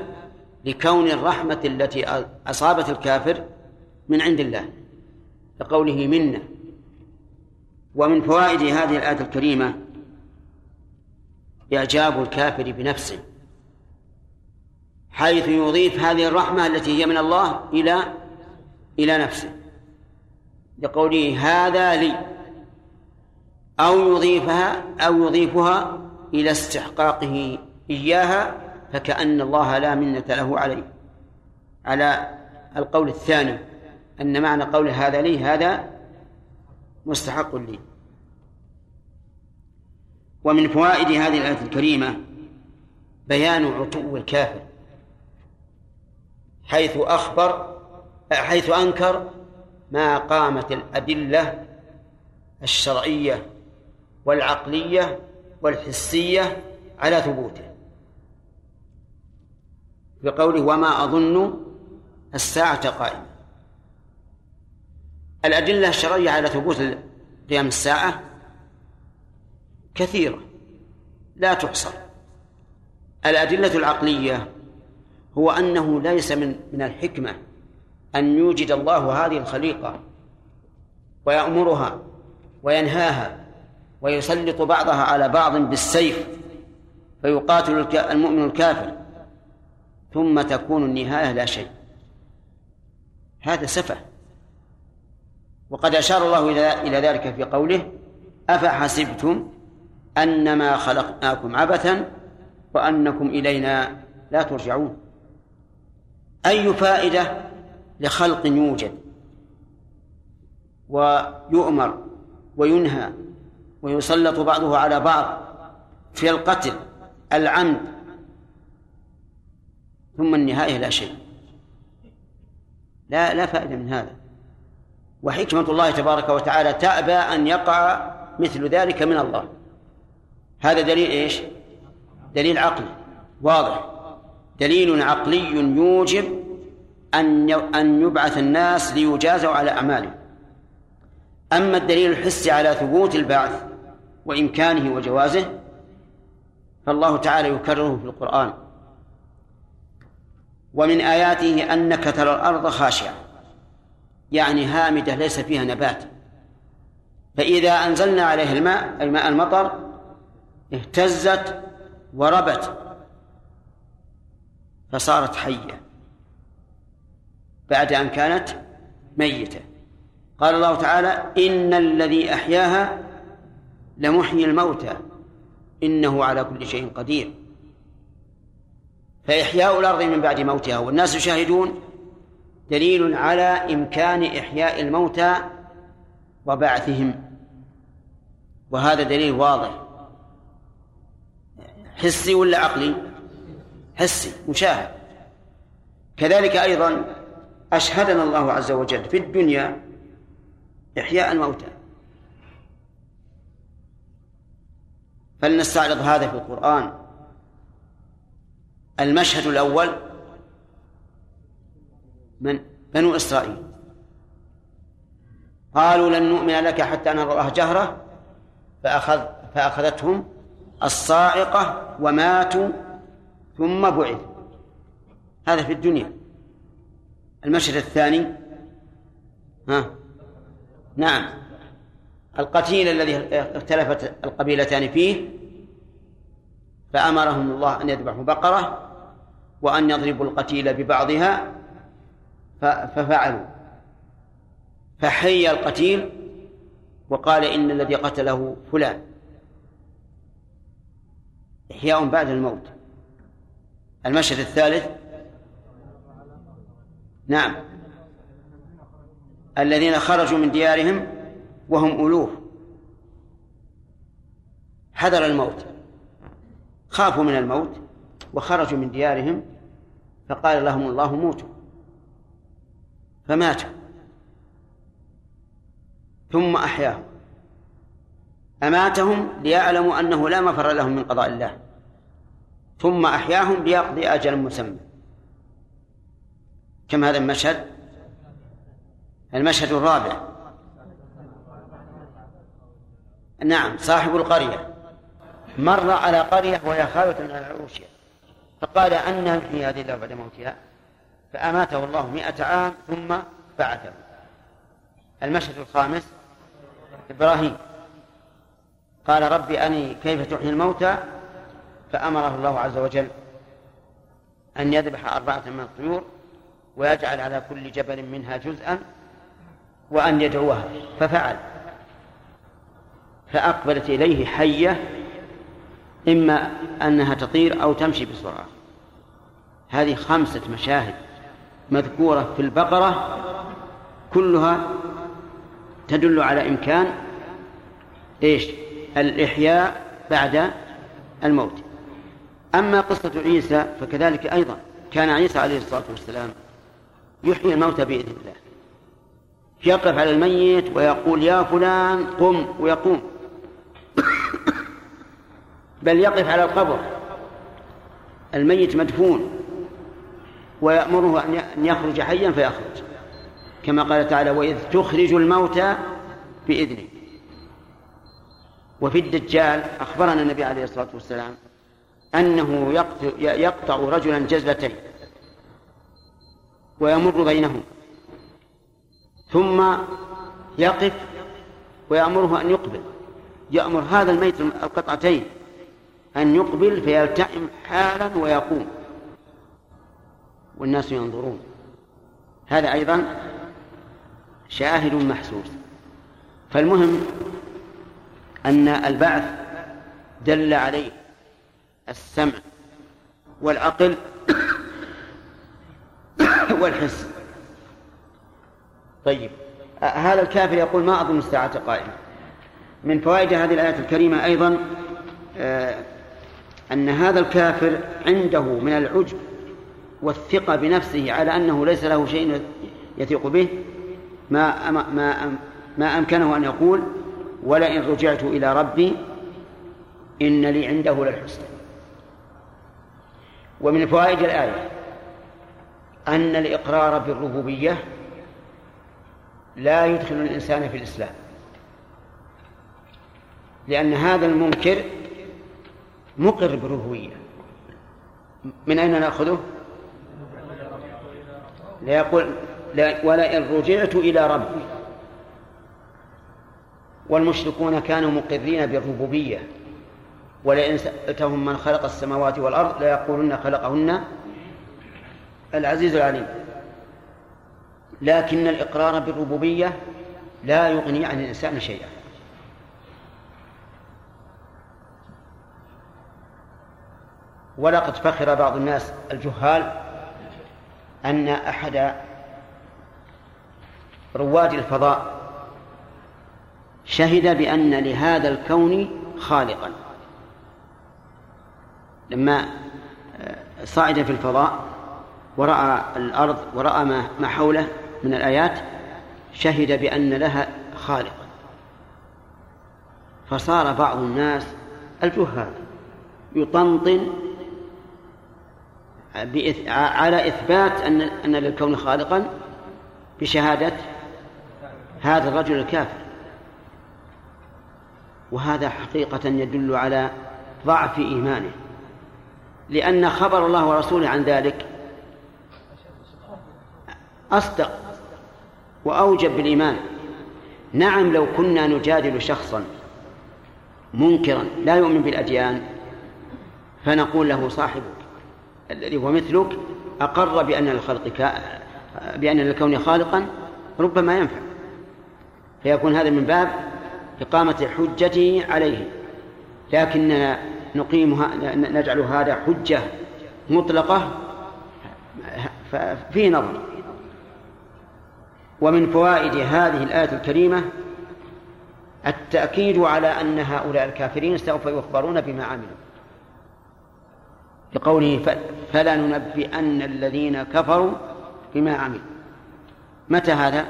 لكون الرحمة التي أصابت الكافر من عند الله لقوله منا. ومن فوائد هذه الآية الكريمة إعجاب الكافر بنفسه حيث يضيف هذه الرحمة التي هي من الله إلى إلى نفسه. لقوله هذا لي أو يضيفها أو يضيفها إلى استحقاقه إياها فكأن الله لا منة له عليه. على القول الثاني أن معنى قول هذا لي هذا مستحق لي. ومن فوائد هذه الآية الكريمة بيان عتو الكافر حيث أخبر حيث أنكر ما قامت الأدلة الشرعية والعقلية والحسية على ثبوته. بقوله وما أظن الساعة قائمة الأدلة الشرعية على ثبوت قيام الساعة كثيرة لا تحصر. الأدلة العقلية هو أنه ليس من من الحكمة أن يوجد الله هذه الخليقة ويأمرها وينهاها ويسلط بعضها على بعض بالسيف فيقاتل المؤمن الكافر. ثم تكون النهاية لا شيء. هذا سفه. وقد أشار الله إلى ذلك في قوله أفحسبتم أنما خلقناكم عبثا وأنكم إلينا لا ترجعون. أي فائدة لخلق يوجد ويؤمر وينهى ويسلط بعضه على بعض في القتل العمد ثم النهاية لا شيء. لا لا فائدة من هذا. وحكمة الله تبارك وتعالى تأبى أن يقع مثل ذلك من الله. هذا دليل إيش؟ دليل عقلي. واضح. دليل عقلي يوجب أن أن يبعث الناس ليجازوا على أعمالهم. أما الدليل الحسي على ثبوت البعث وإمكانه وجوازه فالله تعالى يكرره في القرآن. ومن آياته أنك ترى الأرض خاشعة. يعني هامدة ليس فيها نبات. فإذا أنزلنا عليها الماء أي ماء المطر اهتزت وربت. فصارت حية. بعد أن كانت ميتة. قال الله تعالى إن الذي أحياها لمحيي الموتى. إنه على كل شيء قدير. فإحياء الأرض من بعد موتها. والناس يشاهدون دليل على إمكان إحياء الموتى وبعثهم. وهذا دليل واضح. حسي ولا عقلي؟ حسي مشاهد. كذلك أيضا أشهدنا الله عز وجل في الدنيا إحياء الموتى. فلنستعرض هذا في القرآن. المشهد الأول من بنو إسرائيل. قالوا لن نؤمن لك حتى نرى الله جهرة فأخذ فأخذتهم الصاعقة وماتوا ثم بعث. هذا في الدنيا. المشهد الثاني ها؟ نعم. القتيل الذي اختلفت القبيلتان فيه فأمرهم الله أن يذبحوا بقرة وأن يضربوا القتيل ببعضها ففعلوا. فحي القتيل وقال إن الذي قتله فلان. إحياء بعد الموت. المشهد الثالث نعم. الذين خرجوا من ديارهم وهم ألوف. حذر الموت. خافوا من الموت. وخرجوا من ديارهم فقال لهم الله موتوا. فماتوا. ثم أحياهم. أماتهم ليعلموا أنه لا مفر لهم من قضاء الله. ثم أحياهم ليقضي أجلا مسمى. كم هذا المشهد؟ المشهد الرابع. نعم صاحب القرية. مر على قرية وهي خاوية على عروشها. فقال أن في هذه الله بعد موتها فأماته الله مئة عام ثم بعثه. المشهد الخامس إبراهيم. قال رب أني كيف تحيي الموتى؟ فأمره الله عز وجل أن يذبح أربعة من الطيور ويجعل على كل جبل منها جزءا وأن يدعوها ففعل. فأقبلت إليه حية إما أنها تطير أو تمشي بسرعة. هذه خمسة مشاهد مذكورة في البقرة كلها تدل على إمكان إيش؟ الإحياء بعد الموت. أما قصة عيسى فكذلك أيضا. كان عيسى عليه الصلاة والسلام يحيي الموتى بإذن الله. يقف على الميت ويقول يا فلان قم ويقوم. بل يقف على القبر. الميت مدفون. ويأمره أن يخرج حيا فيخرج. كما قال تعالى وإذ تخرج الموتى بإذنه. وفي الدجال أخبرنا النبي عليه الصلاة والسلام أنه يقطع رجلا جزلتين ويمر بينهم. ثم يقف ويأمره أن يقبل. يأمر هذا الميت القطعتين أن يقبل فيلتئم حالا ويقوم. والناس ينظرون. هذا أيضا شاهد محسوس. فالمهم أن البعث دل عليه السمع والعقل والحس. طيب هذا الكافر يقول ما أظن الساعة قائمة. من فوائد هذه الآية الكريمة أيضا أن هذا الكافر عنده من العجب والثقة بنفسه على أنه ليس له شيء يثق به ما ما ما أمكنه أن يقول ولئن رجعت إلى ربي إن لي عنده للحسنى ومن فوائد الآية أن الإقرار بالربوبية لا يدخل الإنسان في الإسلام لأن هذا المنكر مقر بالربوبية من أين نأخذه؟ لا يقول لا ولئن رجعت إلى ربي. والمشركون كانوا مقرين بالربوبية. ولئن سألتهم من خلق السماوات والأرض ليقولن خلقهن العزيز العليم. لكن الإقرار بالربوبية لا يغني عن الإنسان شيئا. ولقد فخر بعض الناس الجهال أن أحد رواد الفضاء شهد بأن لهذا الكون خالقا. لما صعد في الفضاء ورأى الأرض ورأى ما حوله من الآيات شهد بأن لها خالقا. فصار بعض الناس الجهال يطنطن على إثبات أن أن للكون خالقا بشهادة هذا الرجل الكافر. وهذا حقيقة يدل على ضعف إيمانه. لأن خبر الله ورسوله عن ذلك أصدق وأوجب بالإيمان. نعم لو كنا نجادل شخصا منكرا لا يؤمن بالأديان فنقول له صاحبك الذي هو مثلك أقر بأن الخلق بأن الكون خالقا ربما ينفع. فيكون هذا من باب إقامة حجته عليه. لكننا نقيمها نجعل هذا حجة مطلقة ففيه نظر. ومن فوائد هذه الآية الكريمة التأكيد على أن هؤلاء الكافرين سوف يخبرون بما عملوا. بقوله فلا ننبئن الذين كفروا بما عملوا. متى هذا؟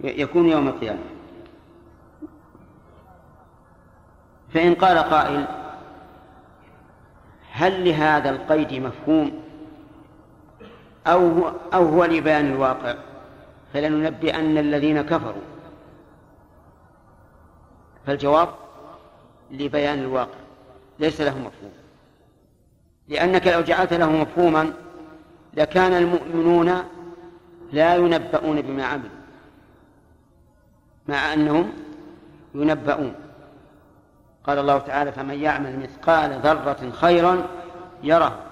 يكون يوم القيامة. فإن قال قائل هل لهذا القيد مفهوم؟ أو هو أو هو لبيان الواقع؟ فلننبئن الذين كفروا. فالجواب لبيان الواقع. ليس له مفهوم. لأنك لو جعلت له مفهوما لكان المؤمنون لا ينبؤون بما عملوا مع أنهم ينبؤون. قال الله تعالى فمن يعمل مثقال ذرة خيرا يره.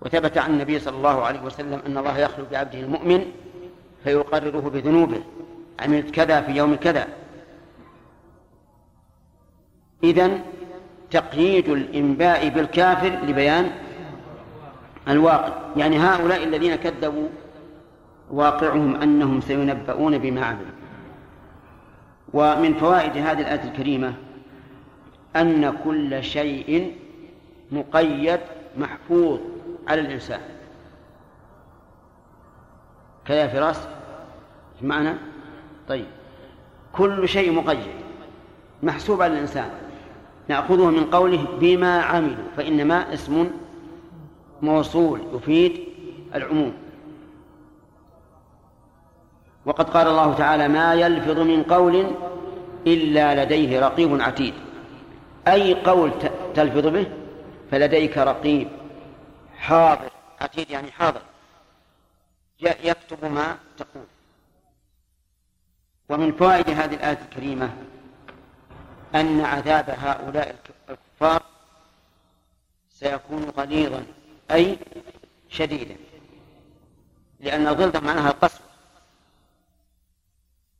وثبت عن النبي صلى الله عليه وسلم أن الله يخلو بعبده المؤمن فيقرره بذنوبه عملت كذا في يوم كذا. إذن تقييد الإنباء بالكافر لبيان الواقع. يعني هؤلاء الذين كذبوا واقعهم أنهم سينبؤون بما عملوا. ومن فوائد هذه الآية الكريمة أن كل شيء مقيد محفوظ على الإنسان. كذا فراس معنى؟ طيب. كل شيء مقيد محسوب على الإنسان. نأخذه من قوله بما عملوا فإنما اسم موصول يفيد العموم. وقد قال الله تعالى ما يلفظ من قول إلا لديه رقيب عتيد. أي قول تلفظ به؟ فلديك رقيب حاضر. عتيد يعني حاضر. يكتب ما تقول. ومن فوائد هذه الآية الكريمة أن عذاب هؤلاء الكفار سيكون غليظا أي شديدا لأن الغلظة معناها القسوة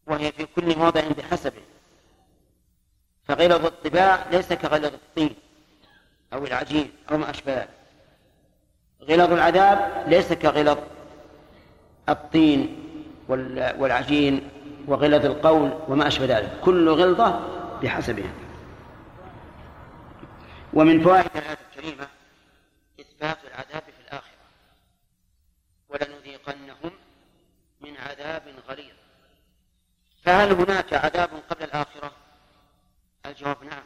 وهي في كل موضع بحسبه. فغلظ الطباع ليس كغلظ الطين أو العجين أو ما أشبه غلظ العذاب ليس كغلظ الطين والعجين وغلظ القول وما أشبه ذلك. كل غلظة بحسبها ومن فوائد الآية الكريمة إثبات العذاب في الآخرة. ولنذيقنهم من عذاب غليظ. فهل هناك عذاب قبل الآخرة؟ الجواب نعم.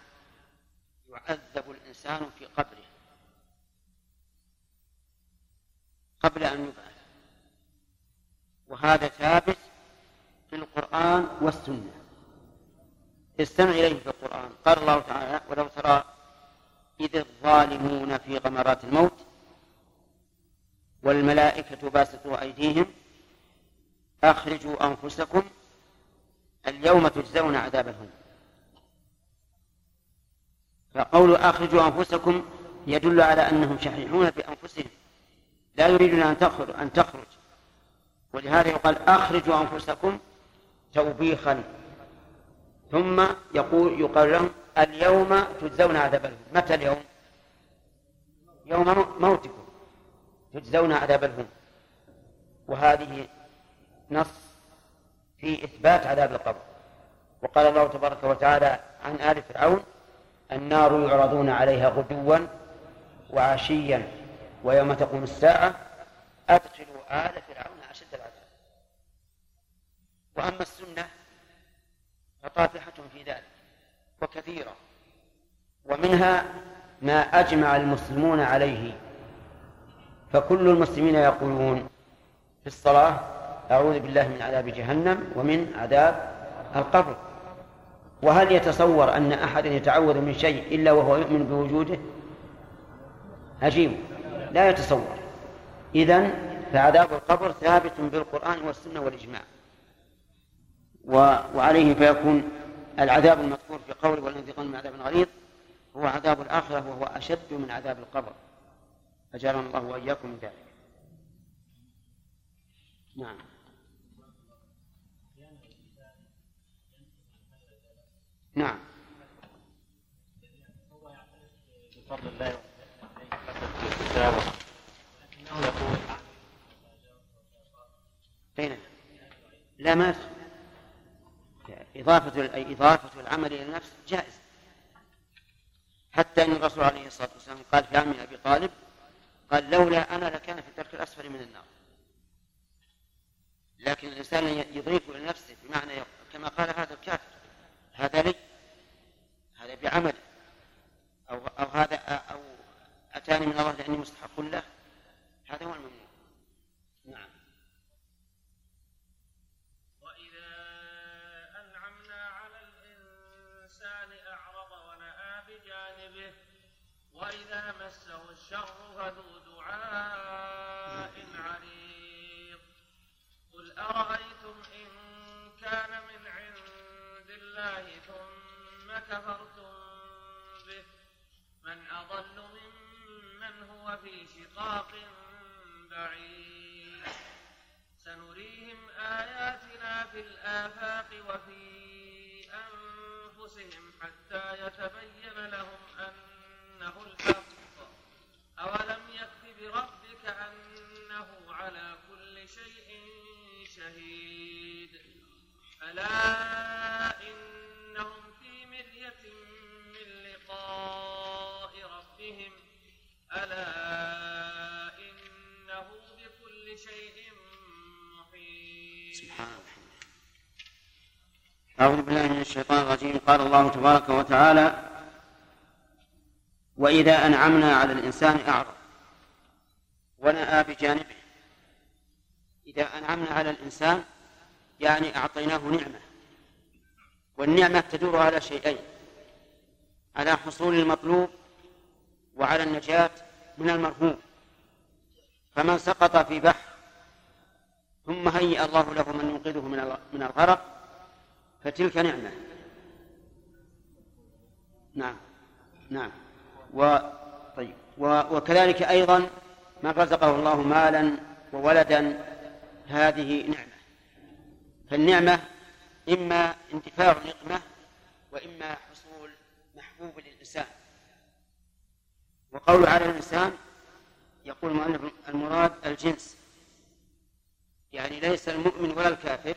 يعذب الإنسان في قبره. قبل أن يبعث. وهذا ثابت في القرآن والسنة. استمع إليه في القرآن. قال الله تعالى ولو ترى إذ الظالمون في غمرات الموت والملائكة باسطوا أيديهم أخرجوا أنفسكم اليوم تجزون عذاب الهون فقول أخرجوا أنفسكم يدل على أنهم شحيحون بأنفسهم لا يريدون أن تخرج أن تخرج. ولهذا يقال أخرجوا أنفسكم توبيخا. ثم يقول يقال لهم اليوم تجزون عذاب الهون. متى اليوم؟ يوم موتكم. تجزون عذاب الهون. وهذه نص في إثبات عذاب القبر. وقال الله تبارك وتعالى عن آل فرعون النار يعرضون عليها غدوا وعشيا ويوم تقوم الساعة أدخلوا آل فرعون أشد العذاب. وأما السنة فطافحة في ذلك وكثيرة ومنها ما أجمع المسلمون عليه. فكل المسلمين يقولون في الصلاة أعوذ بالله من عذاب جهنم ومن عذاب القبر. وهل يتصور أن أحدا يتعوذ من شيء إلا وهو يؤمن بوجوده؟ عجيب. لا يتصور. إذن فعذاب القبر ثابت بالقرآن والسنة والإجماع. وعليه فيكون العذاب المذكور في قول والانتقام من عذاب غليظ هو عذاب الآخرة وهو أشد من عذاب القبر. أجارنا الله وإياكم من ذلك. نعم. نعم. بفضل الله أين؟ لا ما إضافة إضافة العمل إلى النفس جائز. حتى أن الرسول عليه الصلاة والسلام قال في عم أبي طالب قال لولا أنا لكان في الدرك الأسفل من النار. لكن الإنسان يضيف إلى نفسه بمعنى كما قال هذا الكافر هذا لي هذا بعمله أو أو هذا أو أتاني من الله لأني مستحق له هذا هو الممنوع نعم وإذا أنعمنا على الإنسان أعرض ونأى بجانبه وإذا مسه الشر فذو دعاء عريض قل أرأيتم إن كان من عند الله ثم كفرتم به؟ من أضل ممن هو في شقاق بعيد. سنريهم آياتنا في الآفاق وفي أنفسهم حتى يتبين لهم أنه الحق. أولم يكف بربك أنه على كل شيء شهيد. ألا إنهم في مرية من لقاء ربهم. ألا شيء محيط. سبحان أعوذ بالله من الشيطان الرجيم. قال الله تبارك وتعالى وإذا أنعمنا على الإنسان أعرض. ونأى بجانبه. إذا أنعمنا على الإنسان يعني أعطيناه نعمة. والنعمة تدور على شيئين. على حصول المطلوب وعلى النجاة من المرهوب. فمن سقط في بحر ثم هيأ الله له من ينقذه من من الغرق فتلك نعمة. نعم. نعم. و طيب. و... وكذلك أيضا من رزقه الله مالا وولدا هذه نعمة. فالنعمة إما انتفاع نقمة وإما حصول محبوب للإنسان. وقول على الإنسان يقول المؤلف المراد الجنس. يعني ليس المؤمن ولا الكافر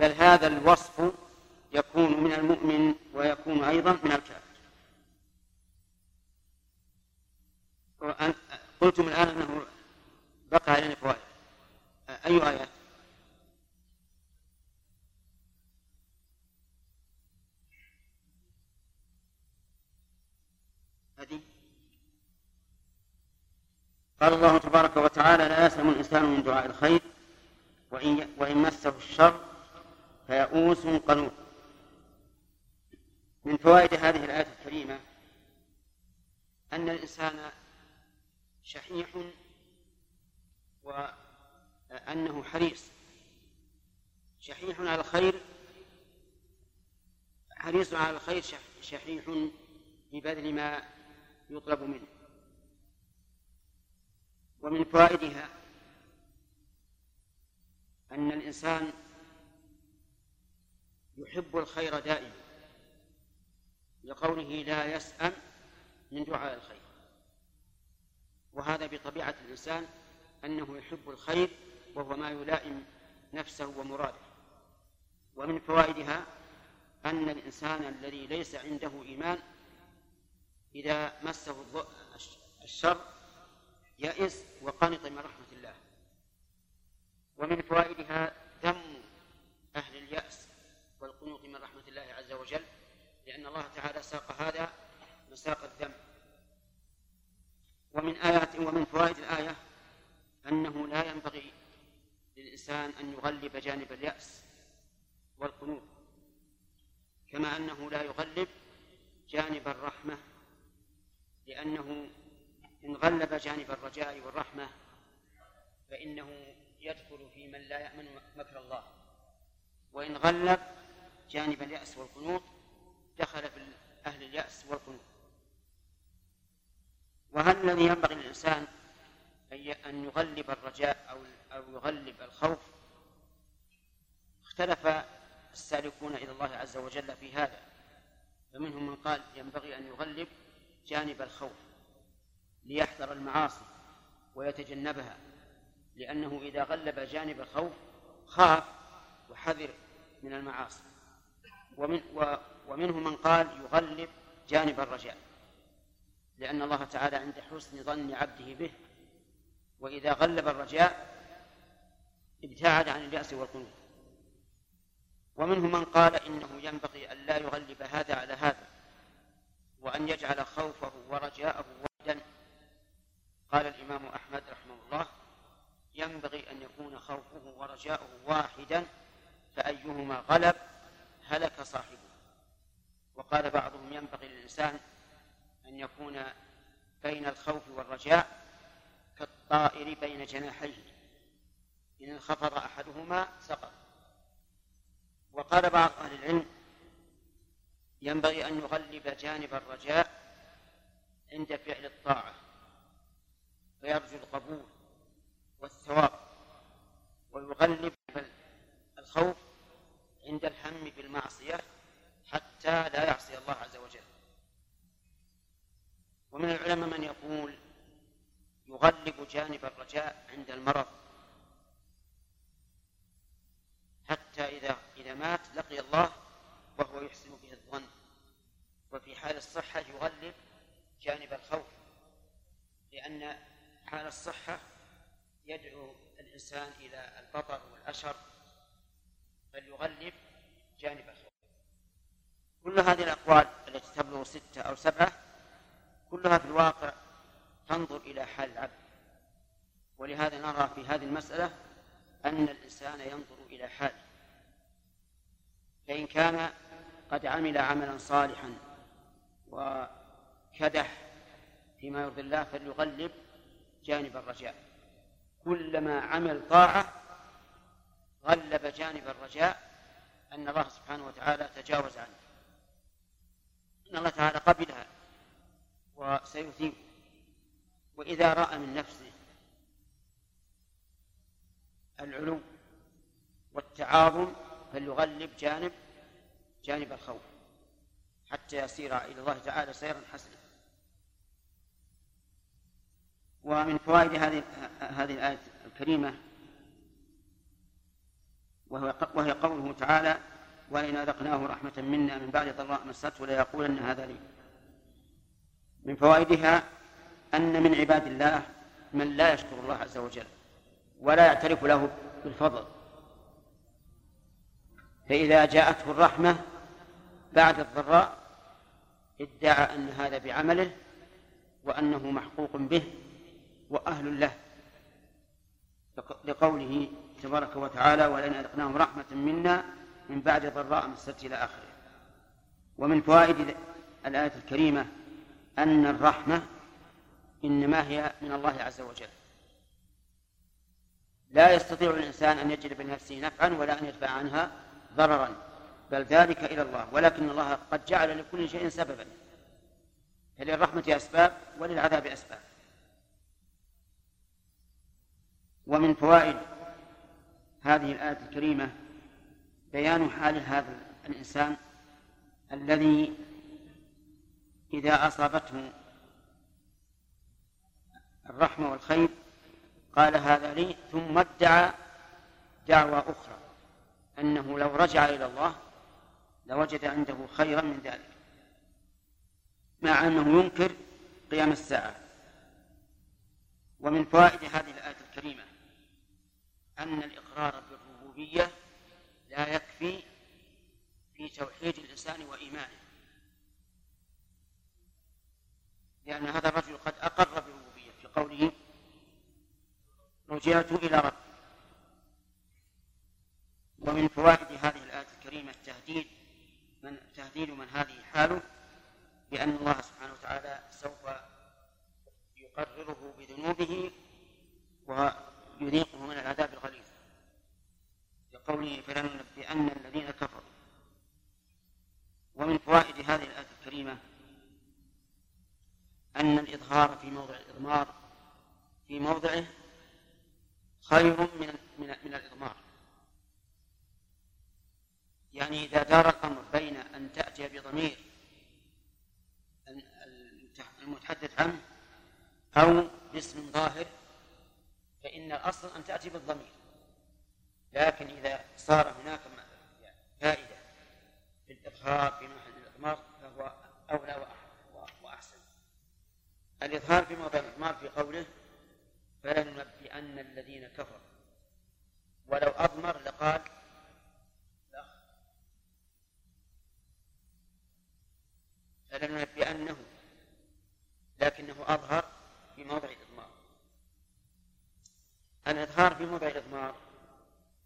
بل هذا الوصف يكون من المؤمن ويكون أيضا من الكافر. قلتم الآن أنه بقى علينا فوائد أي آيات هذه. قال الله تبارك وتعالى لا يسلم الإنسان من دعاء الخير وإن, وإن مسه الشر فيئوس قنوط من فوائد هذه الآية الكريمة أن الإنسان شحيح وأنه حريص. شحيح على الخير حريص على الخير شحيح في بذل ما يطلب منه. ومن فوائدها أن الإنسان يحب الخير دائما لقوله لا يسأم من دعاء الخير. وهذا بطبيعة الإنسان أنه يحب الخير وهو ما يلائم نفسه ومراده. ومن فوائدها أن الإنسان الذي ليس عنده إيمان إذا مسه الشر يئس وقنط من رحمة الله. ومن فوائدها ذم أهل اليأس والقنوط من رحمة الله عز وجل لأن الله تعالى ساق هذا مساق الذم ومن آيات ومن فوائد الآية أنه لا ينبغي للإنسان أن يغلب جانب اليأس والقنوط كما أنه لا يغلب جانب الرحمة لأنه إن غلب جانب الرجاء والرحمة فإنه يدخل في من لا يأمن مكر الله. وإن غلب جانب اليأس والقنوط دخل في أهل اليأس والقنوط. وهل الذي ينبغي للإنسان أن يغلب الرجاء أو أو يغلب الخوف؟ اختلف السالكون إلى الله عز وجل في هذا. فمنهم من قال ينبغي أن يغلب جانب الخوف ليحذر المعاصي ويتجنبها لأنه إذا غلب جانب الخوف خاف وحذر من المعاصي. ومن ومنهم من قال يغلب جانب الرجاء. لأن الله تعالى عند حسن ظن عبده به وإذا غلب الرجاء ابتعد عن اليأس والقنوط. ومنهم من قال إنه ينبغي أن لا يغلب هذا على هذا وأن يجعل خوفه ورجاءه وحدا. قال الإمام أحمد رحمه الله ينبغي أن يكون خوفه ورجاؤه واحدا فأيهما غلب هلك صاحبه. وقال بعضهم ينبغي للإنسان أن يكون بين الخوف والرجاء كالطائر بين جناحيه. إن انخفض أحدهما سقط. وقال بعض أهل العلم ينبغي أن يغلب جانب الرجاء عند فعل الطاعة فيرجو القبول والثواب ويغلب الخوف عند الهم بالمعصية حتى لا يعصي الله عز وجل. ومن العلماء من يقول يغلب جانب الرجاء عند المرض حتى إذا إذا مات لقي الله وهو يحسن به الظن. وفي حال الصحة يغلب جانب الخوف لأن حال الصحة يدعو الإنسان إلى البطر والأشر بل يغلب جانب الخوف. كل هذه الأقوال التي تبلغ ستة أو سبعة كلها في الواقع تنظر إلى حال العبد. ولهذا نرى في هذه المسألة أن الإنسان ينظر إلى حاله. فإن كان قد عمل عملا صالحا وكدح فيما يرضي الله فليغلب جانب الرجاء. كلما عمل طاعة غلب جانب الرجاء أن الله سبحانه وتعالى تجاوز عنه. أن الله تعالى قبلها وسيثيب. وإذا رأى من نفسه العلو والتعاظم فليغلب جانب جانب الخوف حتى يسير إلى الله تعالى سيرا حسنا. ومن فوائد هذه هذه الآية الكريمة وهي قوله تعالى وإن أذقناه رحمة منا من بعد ضراء مسته ليقولن هذا لي من فوائدها أن من عباد الله من لا يشكر الله عز وجل ولا يعترف له بالفضل. فإذا جاءته الرحمة بعد الضراء ادعى أن هذا بعمله وأنه محقوق به وأهل له. لقوله تبارك وتعالى ولئن أذقناهم رحمة منا من بعد ضراء مسته إلى آخره ومن فوائد الآية الكريمة أن الرحمة إنما هي من الله عز وجل. لا يستطيع الإنسان أن يجلب لنفسه نفعا ولا أن يدفع عنها ضررا بل ذلك إلى الله ولكن الله قد جعل لكل شيء سببا. فللرحمة أسباب وللعذاب أسباب. ومن فوائد هذه الآية الكريمة بيان حال هذا الإنسان الذي إذا أصابته الرحمة والخير قال هذا لي ثم ادعى دعوى أخرى أنه لو رجع إلى الله لوجد عنده خيرا من ذلك مع أنه ينكر قيام الساعة. ومن فوائد هذه الآية الكريمة أن الإقرار بالربوبية لا يكفي في توحيد الإنسان وإيمانه. لأن هذا الرجل قد أقر بالربوبية في قوله رجعت إلى ربي. ومن فوائد هذه الآية الكريمة التهديد من تهديد من هذه حاله بأن الله سبحانه وتعالى سوف يقرره بذنوبه ويذيقه من العذاب الغليظ. لقوله فلننبئن الذين كفروا. ومن فوائد هذه الآية الكريمة أن الإظهار في موضع الإضمار في موضعه خير من من من الإضمار. يعني إذا دار الأمر بين أن تأتي بضمير المتحدث عنه أو باسم ظاهر فإن الأصل أن تأتي بالضمير. لكن إذا صار هناك فائدة في الإظهار في محل الإضمار فهو أولى وأحسن الإظهار في موضع الإضمار في قوله فلننبئن الذين كفروا. ولو أضمر لقال فلننبئنه. لكنه أظهر في موضع الإضمار. الإظهار في موضع الإضمار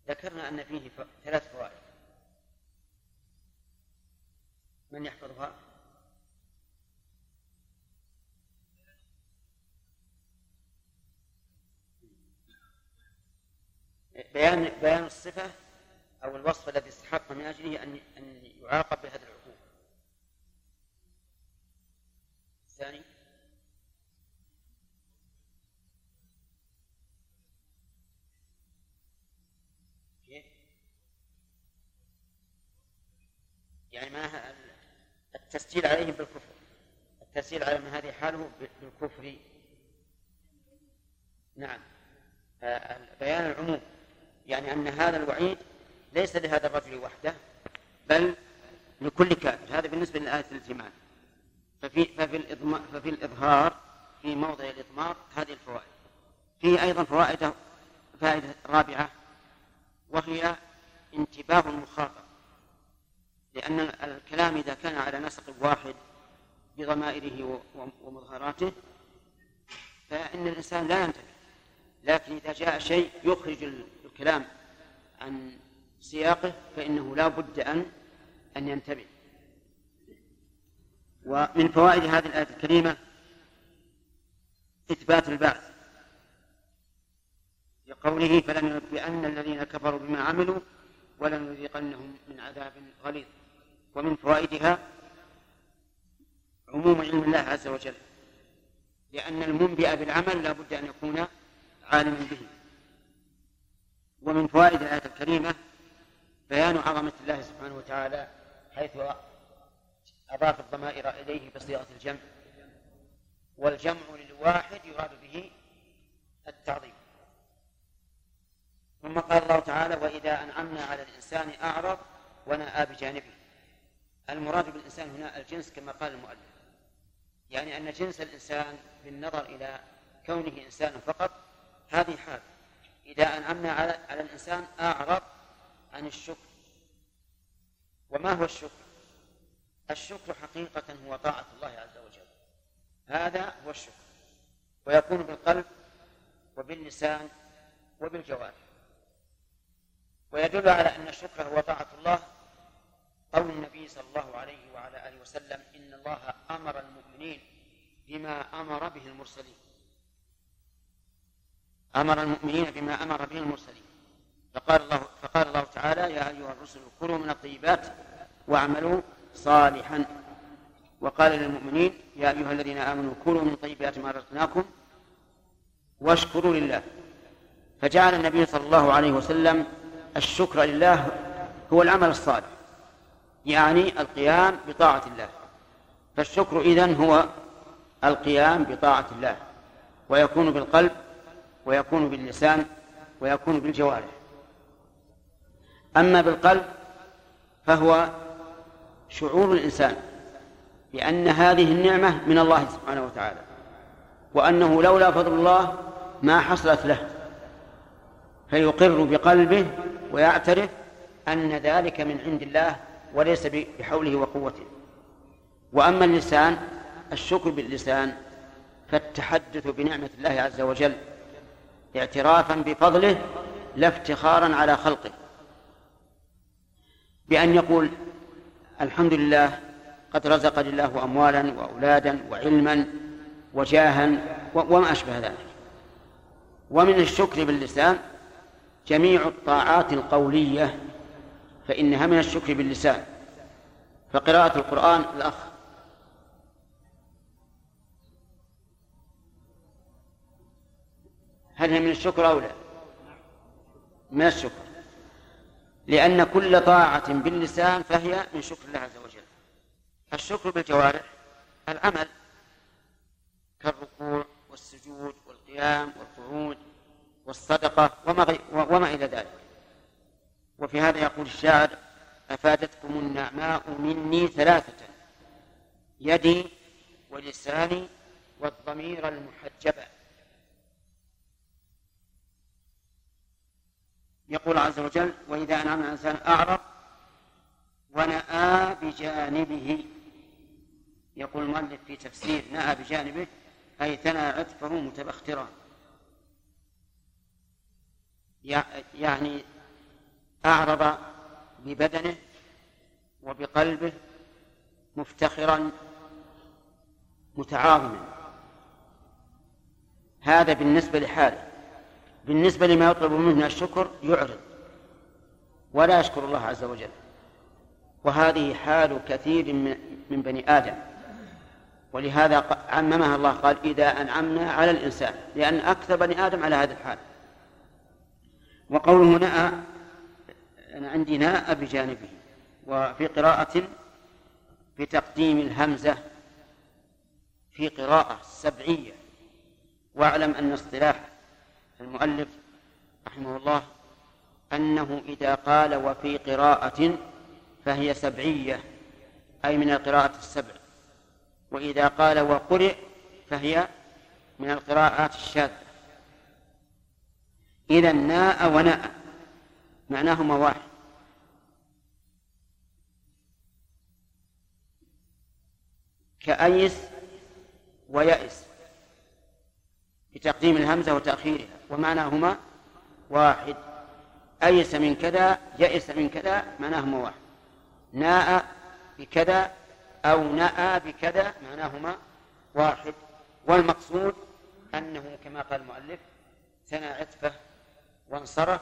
ذكرنا أن فيه ثلاث فوائد. من يحفظها؟ بيان بيان الصفة أو الوصف الذي استحق من أجله أن أن يعاقب بهذا العقوبة. الثاني. كيف؟ يعني ما التسجيل عليهم بالكفر. التسجيل على من هذه حاله بالكفر. نعم. بيان العموم. يعني أن هذا الوعيد ليس لهذا الرجل وحده بل لكل كافر. هذا بالنسبة لآية الائتمان ففي ففي ففي الإظهار في موضع الإضمار هذه الفوائد. فيه أيضا فوائد فائدة رابعة وهي انتباه المخاطب. لأن الكلام إذا كان على نسق واحد بضمائره ومظهراته فإن الإنسان لا ينتبه. لكن إذا جاء شيء يخرج الكلام عن سياقه فإنه لا بد أن أن ينتبه. ومن فوائد هذه الآية الكريمة إثبات البعث. لقوله فلننبئن الذين كفروا بما عملوا ولنذيقنهم من عذاب غليظ. ومن فوائدها عموم علم الله عز وجل. لأن المنبئ بالعمل لا بد أن يكون عالما به. ومن فوائد الآية الكريمة بيان عظمة الله سبحانه وتعالى حيث أضاف الضمائر إليه بصيغة الجمع والجمع للواحد يراد به التعظيم. ثم قال الله تعالى وإذا أنعمنا على الإنسان أعرض ونأى بجانبه. المراد بالإنسان هنا الجنس كما قال المؤلف يعني أن جنس الإنسان بالنظر إلى كونه إنسانا فقط هذه حال. إذا أنعمنا على على الإنسان أعرض عن الشكر. وما هو الشكر؟ الشكر حقيقة هو طاعة الله عز وجل. هذا هو الشكر. ويكون بالقلب وباللسان وبالجوارح. ويدل على أن الشكر هو طاعة الله. قول النبي صلى الله عليه وعلى آله وسلم إن الله أمر المؤمنين بما أمر به المرسلين. أمر المؤمنين بما أمر به المرسلين. فقال الله فقال الله تعالى يا أيها الرسل كلوا من الطيبات واعملوا صالحا. وقال للمؤمنين يا أيها الذين آمنوا كلوا من طيبات ما رزقناكم واشكروا لله. فجعل النبي صلى الله عليه وسلم الشكر لله هو العمل الصالح يعني القيام بطاعة الله. فالشكر إذن هو القيام بطاعة الله ويكون بالقلب ويكون باللسان ويكون بالجوارح. أما بالقلب فهو شعور الإنسان بأن هذه النعمة من الله سبحانه وتعالى وأنه لولا فضل الله ما حصلت له. فيقر بقلبه ويعترف أن ذلك من عند الله وليس بحوله وقوته. وأما اللسان الشكر باللسان فالتحدث بنعمة الله عز وجل اعترافا بفضله لا افتخارا على خلقه. بأن يقول الحمد لله قد رزقني الله أموالا وأولادا وعلما وجاها وما أشبه ذلك. ومن الشكر باللسان جميع الطاعات القولية فإنها من الشكر باللسان. فقراءة القرآن الأخ هل هي من الشكر أو لا؟ من الشكر. لأن كل طاعة باللسان فهي من شكر الله عز وجل. الشكر بالجوارح العمل كالركوع والسجود والقيام والقعود والصدقة وما, وما إلى ذلك. وفي هذا يقول الشاعر أفادتكم النعماء مني ثلاثة يدي ولساني والضمير المحجبة يقول عز وجل وإذا أنعم الإنسان أعرض ونأى بجانبه. يقول المؤلف في تفسير نأى بجانبه أي ثنى عطفه متبخترا. يعني أعرض ببدنه وبقلبه مفتخرا متعاظما. هذا بالنسبة لحاله. بالنسبة لما يطلب منه من الشكر يعرض. ولا يشكر الله عز وجل. وهذه حال كثير من بني آدم. ولهذا عممها الله قال إذا أنعمنا على الإنسان. لأن أكثر بني آدم على هذا الحال. وقوله نأى أنا عندي ناء بجانبه. وفي قراءة بتقديم الهمزة في قراءة سبعية. واعلم أن اصطلاح المؤلف رحمه الله أنه إذا قال وفي قراءة فهي سبعية أي من القراءة السبع. وإذا قال وقرئ فهي من القراءات الشاذة. إذا ناء وناء معناهما واحد كأيس ويأس. بتقديم الهمزة وتأخيرها ومعناهما واحد. أيس من كذا يئس من كذا معناهما واحد. ناء بكذا أو نأى بكذا معناهما واحد. والمقصود أنه كما قال المؤلف ثنى عطفة وانصرف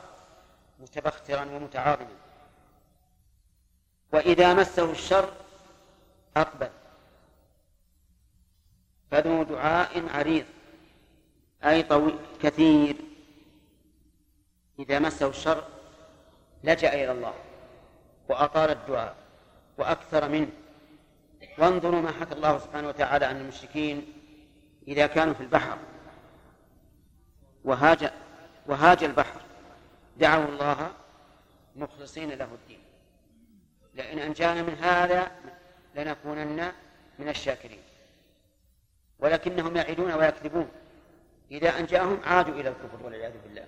متبخترا ومتعاظما. وإذا مسه الشر أقبل. فذو دعاء عريض. أي طويل كثير. إذا مسه الشر لجأ إلى الله وأطال الدعاء وأكثر منه. وانظروا ما حكى الله سبحانه وتعالى عن المشركين إذا كانوا في البحر. وهاج وهاج البحر. دعوا الله مخلصين له الدين. لئن أنجانا من هذا لنكونن من الشاكرين. ولكنهم يعدون ويكذبون. إذا أنجاهم عادوا إلى الكفر والعياذ بالله.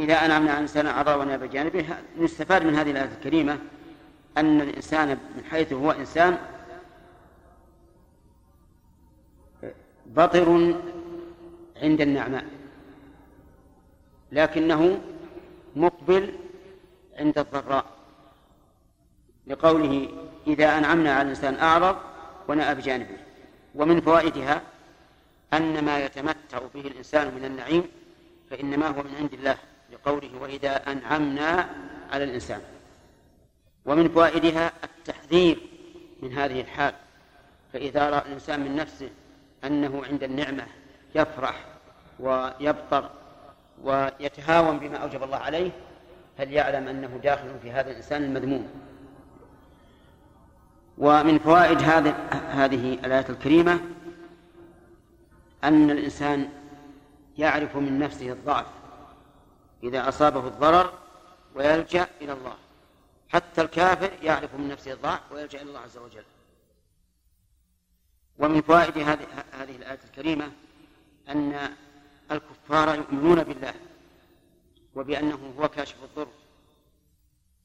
إذا أنعمنا عن إنسان أعضاء بجانبه نستفاد من هذه الآية الكريمة أن الإنسان من حيث هو إنسان بطر عند النعماء لكنه مقبل عند الضراء. لقوله إذا أنعمنا على الإنسان أعرض ونأى بجانبه ومن فوائدها أن ما يتمتع به الإنسان من النعيم فإنما هو من عند الله لقوله وإذا أنعمنا على الإنسان. ومن فوائدها التحذير من هذه الحال فإذا رأى الإنسان من نفسه أنه عند النعمة يفرح ويبطر ويتهاون بما أوجب الله عليه فليعلم أنه داخل في هذا الإنسان المذموم. ومن فوائد هذه الآية الكريمة أن الإنسان يعرف من نفسه الضعف إذا أصابه الضرر ويلجأ إلى الله. حتى الكافر يعرف من نفسه الضعف ويلجأ إلى الله عز وجل. ومن فوائد هذه هذه الآية الكريمة أن الكفار يؤمنون بالله وبأنه هو كاشف الضر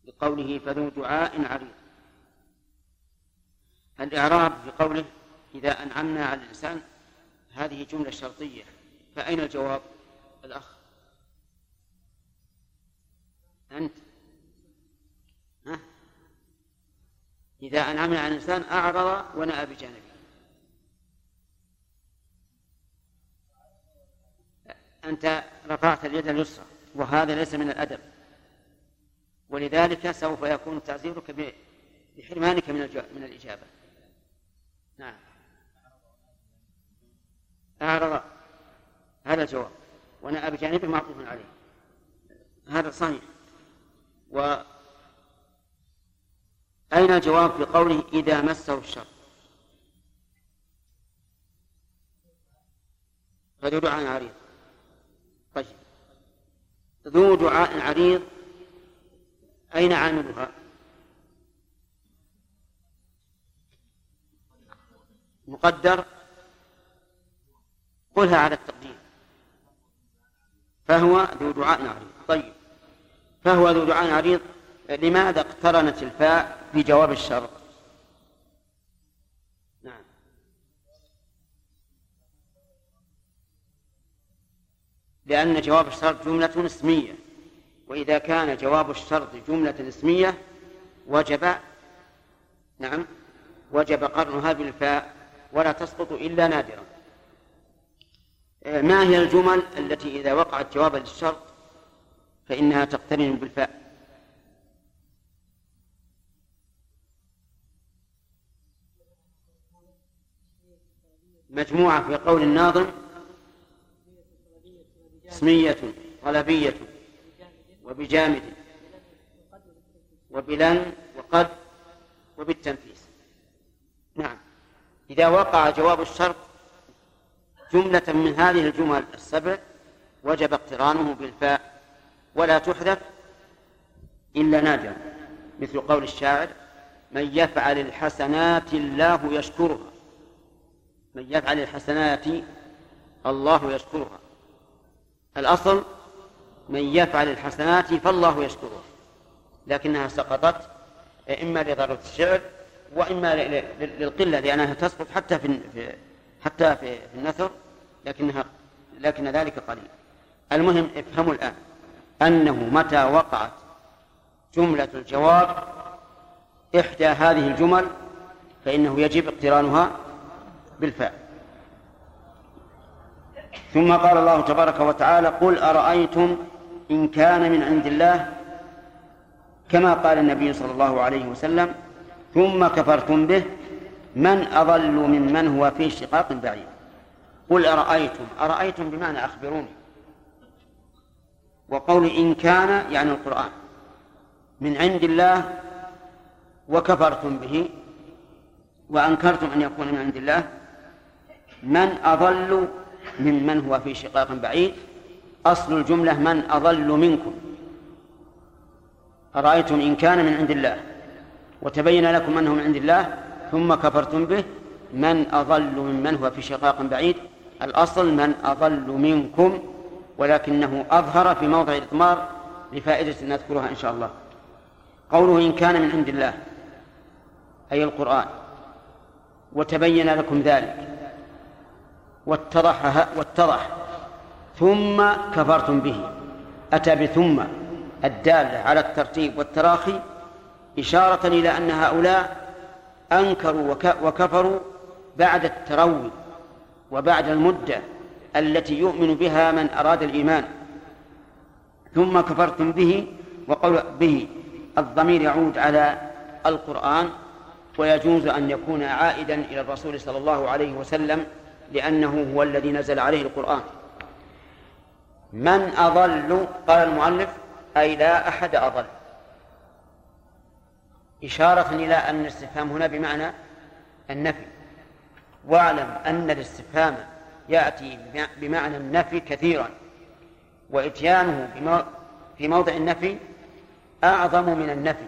بقوله فذو دعاء عريض. الإعراب بقوله إذا أنعمنا على الإنسان هذه جملة شرطية. فأين الجواب؟ الأخ. أنت. ها؟ إذا أنعمنا على الإنسان أعرض ونأى بجانبه أنت رفعت اليد اليسرى وهذا ليس من الأدب. ولذلك سوف يكون تعزيرك بحرمانك من من الإجابة. نعم. أعرض هذا الجواب ونأى بجانبه معطوف عليه. هذا صحيح. و أين الجواب في قوله إذا مسه الشر؟ فذو دعاء عريض. طيب. ذو دعاء عريض. أين عاملها مقدر. قلها على التقدير. فهو ذو دعاء عريض طيب. فهو ذو دعاء عريض لماذا اقترنت الفاء في جواب الشرط نعم. لأن جواب الشرط جملة اسمية. وإذا كان جواب الشرط جملة اسمية وجب نعم وجب قرنها بالفاء ولا تسقط إلا نادرا. ما هي الجمل التي إذا وقعت جوابا للشرط فإنها تقترن بالفاء؟ مجموعة في قول الناظم. اسمية طلبية وبجامد وبلن وقد وبالتنفيس نعم. إذا وقع جواب الشرط جملة من هذه الجمل السبع وجب اقترانه بالفاء. ولا تحذف إلا نادرا مثل قول الشاعر من يفعل الحسنات الله يشكرها من يفعل الحسنات الله يشكرها الأصل من يفعل الحسنات فالله يشكرها لكنها سقطت إما لضرورة الشعر وإما للقلة لأنها تسقط حتى في حتى في النثر لكنها لكن ذلك قليل. المهم افهموا الآن أنه متى وقعت جملة الجواب إحدى هذه الجمل فإنه يجب اقترانها بالفاء ثم قال الله تبارك وتعالى قل أرأيتم إن كان من عند الله؟ كما قال النبي صلى الله عليه وسلم ثم كفرتم به من أضل ممن هو في شقاق بعيد؟ قل أرأيتم. أرأيتم بمعنى أخبروني. وقول إن كان يعني القرآن. من عند الله وكفرتم به وأنكرتم أن يكون من عند الله. من أضل ممن هو في شقاق بعيد؟ أصل الجملة من أضل منكم. أرأيتم إن كان من عند الله. وتبين لكم أنه من عند الله. ثم كفرتم به. من أضل ممن هو في شقاق بعيد؟ الأصل من أضل منكم ولكنه أظهر في موضع الإضمار لفائدة نذكرها إن شاء الله. قوله إن كان من عند الله أي القرآن وتبين لكم ذلك واتضح واتضح. ثم كفرتم به. أتى بثم الدالة على الترتيب والتراخي إشارة إلى أن هؤلاء أنكروا وكفروا بعد التروي وبعد المدة التي يؤمن بها من أراد الإيمان. ثم كفرتم به وقول به. الضمير يعود على القرآن ويجوز أن يكون عائدا إلى الرسول صلى الله عليه وسلم لأنه هو الذي نزل عليه القرآن. من أضل؟ قال المؤلف أي لا أحد أضل. إشارة إلى أن الاستفهام هنا بمعنى النفي. واعلم أن الاستفهام يأتي بمعنى النفي كثيرا وإتيانه في موضع النفي أعظم من النفي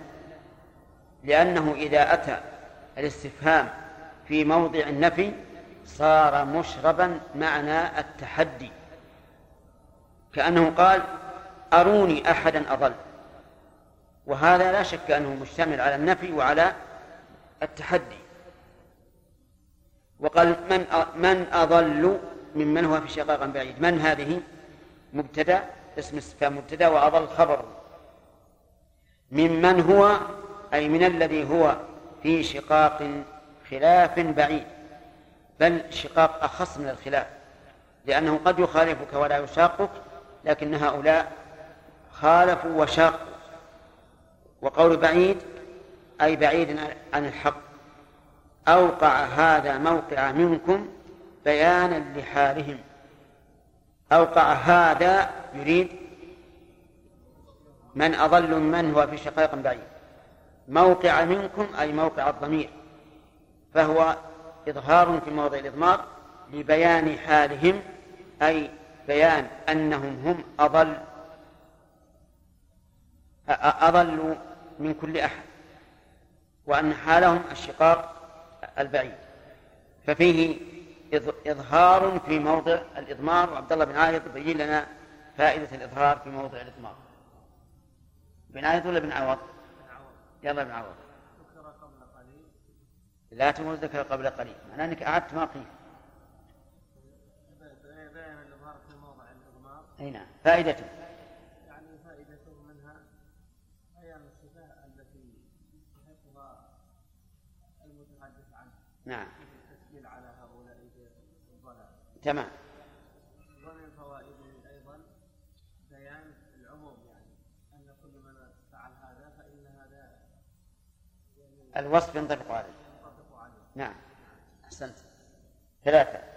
لأنه إذا أتى الاستفهام في موضع النفي صار مشربا معنى التحدي. كأنه قال أروني أحدا أضل. وهذا لا شك أنه مشتمل على النفي وعلى التحدي. وقال من من أضل ممن هو في شقاق بعيد؟ من هذه؟ مبتدأ اسم استفهام مبتدأ وأضل خبر. ممن هو أي من الذي هو في شقاق خلاف بعيد. بل شقاق أخص من الخلاف. لأنه قد يخالفك ولا يشاقك لكن هؤلاء خالفوا وشاقوا. وقول بعيد أي بعيد عن الحق. أوقع هذا موقع منكم بيانا لحالهم. أوقع هذا يريد من أضل من هو في شقاق بعيد. موقع منكم أي موقع الضمير فهو إظهار في موضع الإضمار لبيان حالهم أي بيان أنهم هم أضل أضلوا من كل أحد وأن حالهم الشقاق البعيد. ففيه إظهار في موضع الإضمار وعبد الله بن عايض يبين لنا فائدة الإظهار في موضع الإضمار. بن عايض ولا بن عوض؟ يلا بن عوض. لا تقول ذكر قبل قليل معناه أنك أعدت ما قيل. أي نعم فائدته يعني فائدته منها بيان الصفة التي يستحقها المتحدث عنه نعم. مثل التسجيل على هؤلاء الضلال تمام. ومن فوائده أيضا بيان العموم يعني أن كل من فعل هذا فإن هذا يعني الوصف ينطبق عليه. ينطبق عليه. نعم. أحسنت. ثلاثة.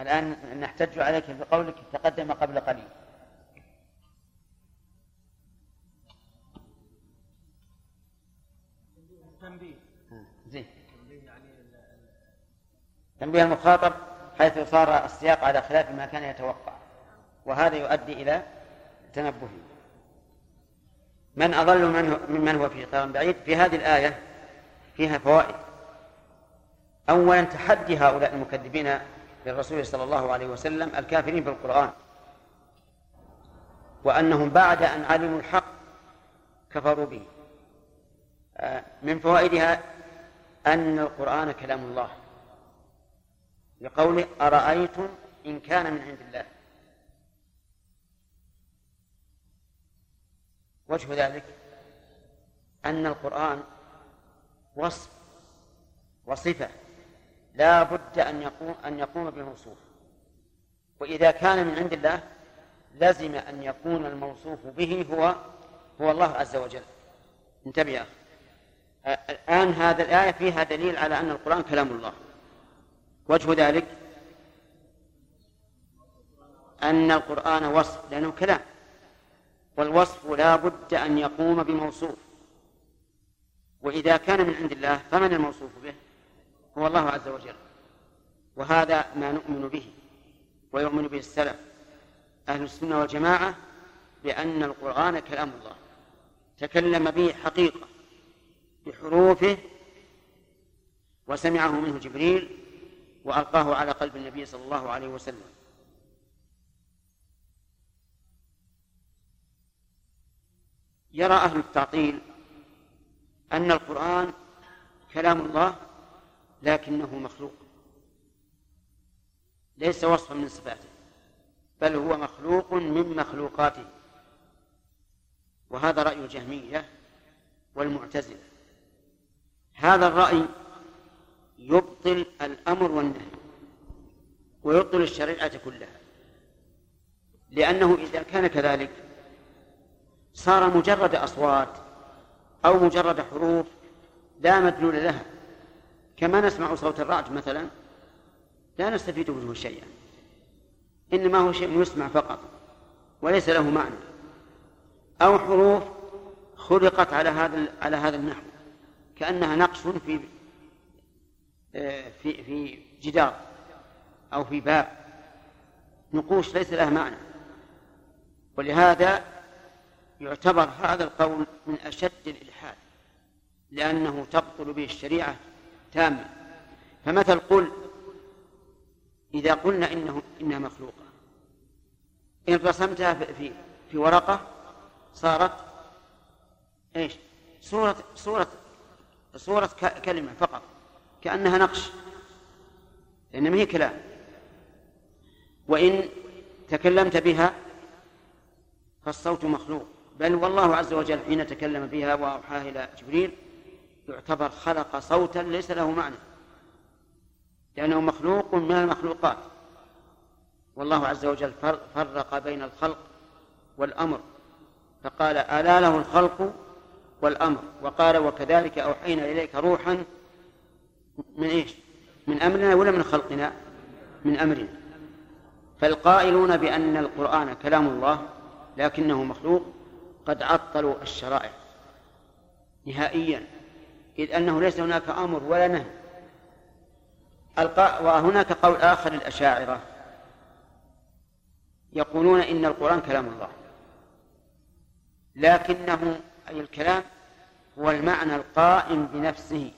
الآن نحتج عليك بقولك تقدم قبل قليل. التنبيه ها، زين. تنبيه المخاطب حيث صار السياق على خلاف ما كان يتوقع. وهذا يؤدي إلى تنبه. من أضل من ممن هو في شقاق بعيد. في هذه الآية فيها فوائد. أولا تحدي هؤلاء المكذبين للرسول صلى الله عليه وسلم الكافرين بالقرآن. وأنهم بعد أن علموا الحق كفروا به. آه، من فوائدها أن القرآن كلام الله. لقوله أرأيتم إن كان من عند الله. وجه ذلك أن القرآن وصف وصفة لا بد أن يقوم أن يقوم بموصوف وإذا كان من عند الله لزم أن يكون الموصوف به هو هو الله عز وجل. انتبه يا أخي. الآن هذا الآية فيها دليل على أن القرآن كلام الله. وجه ذلك أن القرآن وصف لأنه كلام. والوصف لا بد أن يقوم بموصوف. وإذا كان من عند الله فمن الموصوف به؟ هو الله عز وجل. وهذا ما نؤمن به ويؤمن به السلف. أهل السنة والجماعة بأن القرآن كلام الله. تكلم به حقيقة بحروفه وسمعه منه جبريل وألقاه على قلب النبي صلى الله عليه وسلم. يرى أهل التعطيل أن القرآن كلام الله لكنه مخلوق. ليس وصفا من صفاته بل هو مخلوق من مخلوقاته. وهذا رأي الجهمية والمعتزلة. هذا الرأي يبطل الأمر والنهي ويبطل الشريعة كلها. لأنه إذا كان كذلك صار مجرد أصوات أو مجرد حروف لا مدلول لها. كما نسمع صوت الرعد مثلا لا نستفيد منه شيئا. إنما هو شيء يسمع فقط وليس له معنى. أو حروف خلقت على هذا على هذا النحو. كأنها نقش في في في جدار أو في باب نقوش ليس لها معنى. ولهذا يعتبر هذا القول من أشد الإلحاد لأنه تبطل به الشريعة تامة فمثل قل إذا قلنا إنه إنها مخلوقة. إن رسمتها في في, ورقة صارت إيش؟ صورة صورة صورة كلمة فقط. كأنها نقش. لأن ما هي كلام. وإن تكلمت بها فالصوت مخلوق. بل والله عز وجل حين تكلم بها وأوحاه إلى جبريل يعتبر خلق صوتا ليس له معنى لأنه مخلوق من المخلوقات. والله عز وجل فرق بين الخلق والأمر فقال ألا له الخلق والأمر؟ وقال وكذلك أوحينا إليك روحا من إيش؟ من أمرنا ولا من خلقنا؟ من أمرنا. فالقائلون بأن القرآن كلام الله لكنه مخلوق قد عطلوا الشرائع نهائيا. إذ أنه ليس هناك أمر ولا نهي. وهناك قول آخر للأشاعرة يقولون إن القرآن كلام الله. لكنه أي الكلام هو المعنى القائم بنفسه.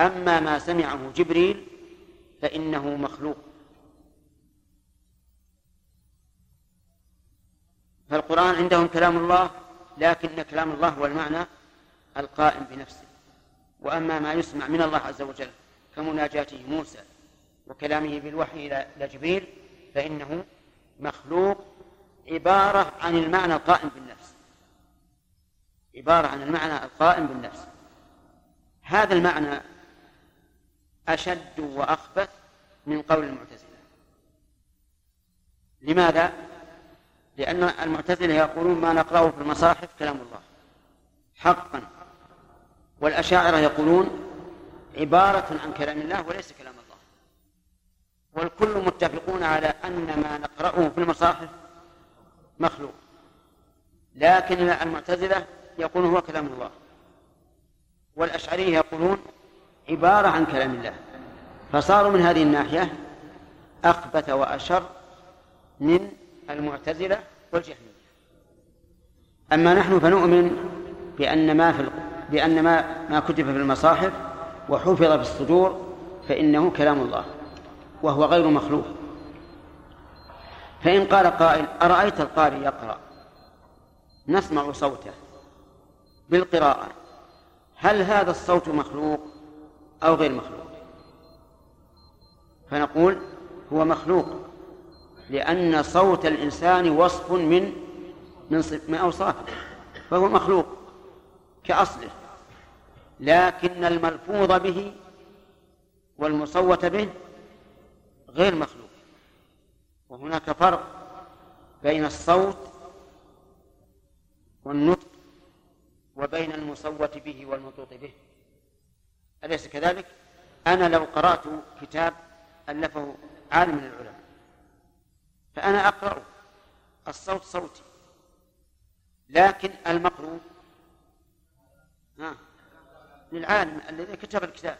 أما ما سمعه جبريل فإنه مخلوق. فالقرآن عندهم كلام الله لكن كلام الله هو المعنى القائم بنفسه. وأما ما يسمع من الله عز وجل كمناجاته موسى وكلامه بالوحي إلى جبريل فإنه مخلوق عبارة عن المعنى القائم بالنفس. عبارة عن المعنى القائم بالنفس. هذا المعنى أشد وأخبث من قول المعتزلة. لماذا؟ لأن المعتزلة يقولون ما نقرأه في المصاحف كلام الله. حقا. والأشاعرة يقولون عبارة عن كلام الله وليس كلام الله. والكل متفقون على أن ما نقرأه في المصاحف مخلوق. لكن المعتزلة يقولون هو كلام الله. والأشعرية يقولون عبارة عن كلام الله. فصاروا من هذه الناحية أخبث وأشر من المعتزلة والجهمية. أما نحن فنؤمن بأن ما في بأن ما ما كتب في المصاحف وحفظ في الصدور فإنه كلام الله وهو غير مخلوق. فإن قال قائل أرأيت القارئ يقرأ؟ نسمع صوته بالقراءة. هل هذا الصوت مخلوق أو غير مخلوق؟ فنقول هو مخلوق لأن صوت الإنسان وصف من من من أوصافه فهو مخلوق كأصله. لكن الملفوظ به والمصوت به غير مخلوق وهناك فرق بين الصوت والنطق وبين المصوت به والمنطوق به أليس كذلك؟ أنا لو قرأت كتاب ألفه عالم من العلماء فأنا أقرأ الصوت صوتي لكن المقروء ها للعالم الذي كتب الكتاب.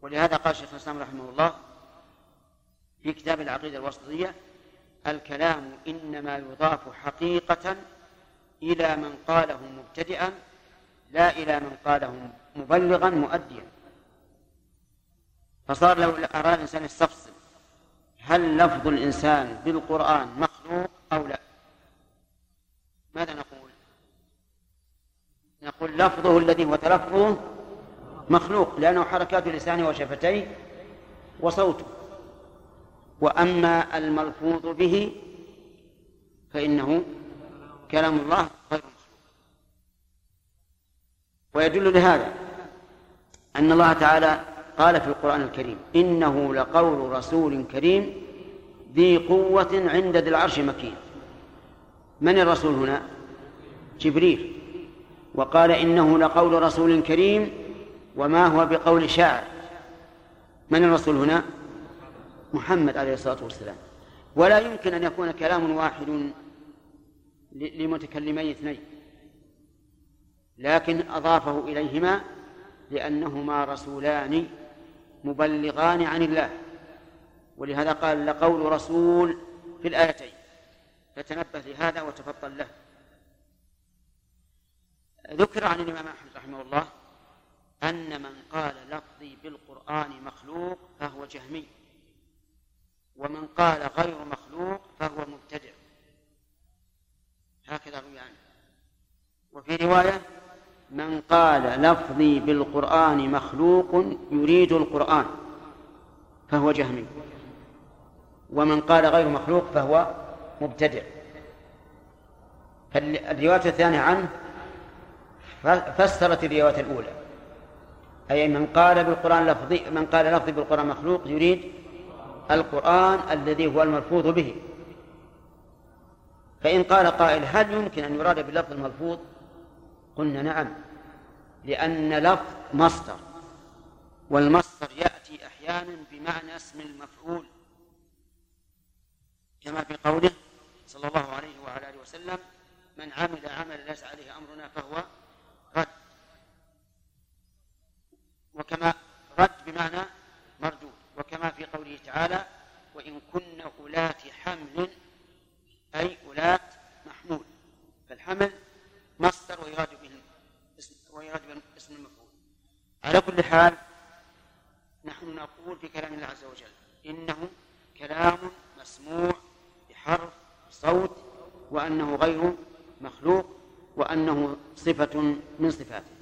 ولهذا قال شيخ الإسلام رحمه الله في كتاب العقيدة الوسطية الكلام إنما يضاف حقيقة إلى من قاله مبتدئا لا إلى من قاله مبلغا مؤديا. فصار لو أراد الإنسان يستفصل هل لفظ الإنسان بالقرآن مخلوق أو لا؟ ماذا نقول؟ نقول لفظه الذي هو تلفظه مخلوق لأنه حركات لسانه وشفتيه وصوته. وأما الملفوظ به فإنه كلام الله غير ويدل لهذا أن الله تعالى قال في القرآن الكريم إنه لقول رسول كريم ذي قوة عند ذي العرش مكين. من الرسول هنا؟ جبريل. وقال إنه لقول رسول كريم وما هو بقول شاعر. من الرسول هنا؟ محمد عليه الصلاة والسلام. ولا يمكن أن يكون كلام واحد لمتكلمي اثنين. لكن أضافه إليهما لأنهما رسولان مبلغان عن الله. ولهذا قال لقول رسول في الآيتين. فتنبه لهذا وتفضل له. ذكر عن الإمام أحمد رحمه الله أن من قال لفظي بالقرآن مخلوق فهو جهمي ومن قال غير مخلوق فهو مبتدع. هكذا روي عنه. وفي رواية من قال لفظي بالقرآن مخلوق يريد القرآن فهو جهمي ومن قال غير مخلوق فهو مبتدع. فالرواية الثانية عنه فسرت الرواية الأولى. أي من قال بالقرآن لفظي من قال لفظي بالقرآن مخلوق يريد القرآن الذي هو الملفوظ به. فإن قال قائل هل يمكن أن يراد باللفظ الملفوظ؟ قلنا نعم لأن لفظ مصدر والمصدر يأتي أحيانا بمعنى اسم المفعول. كما في قوله صلى الله عليه وعلى آله وسلم من عمل عملا ليس عليه أمرنا فهو رد. وكما رد بمعنى مردود. وكما في قوله تعالى وإن كن أولات حمل أي أولات محمول. فالحمل مصدر ويراد به ويراد به اسم المفعول. على كل حال نحن نقول في كلام الله عز وجل إنه كلام مسموع بحرف صوت وأنه غير مخلوق. وأنه صفة من صفاته.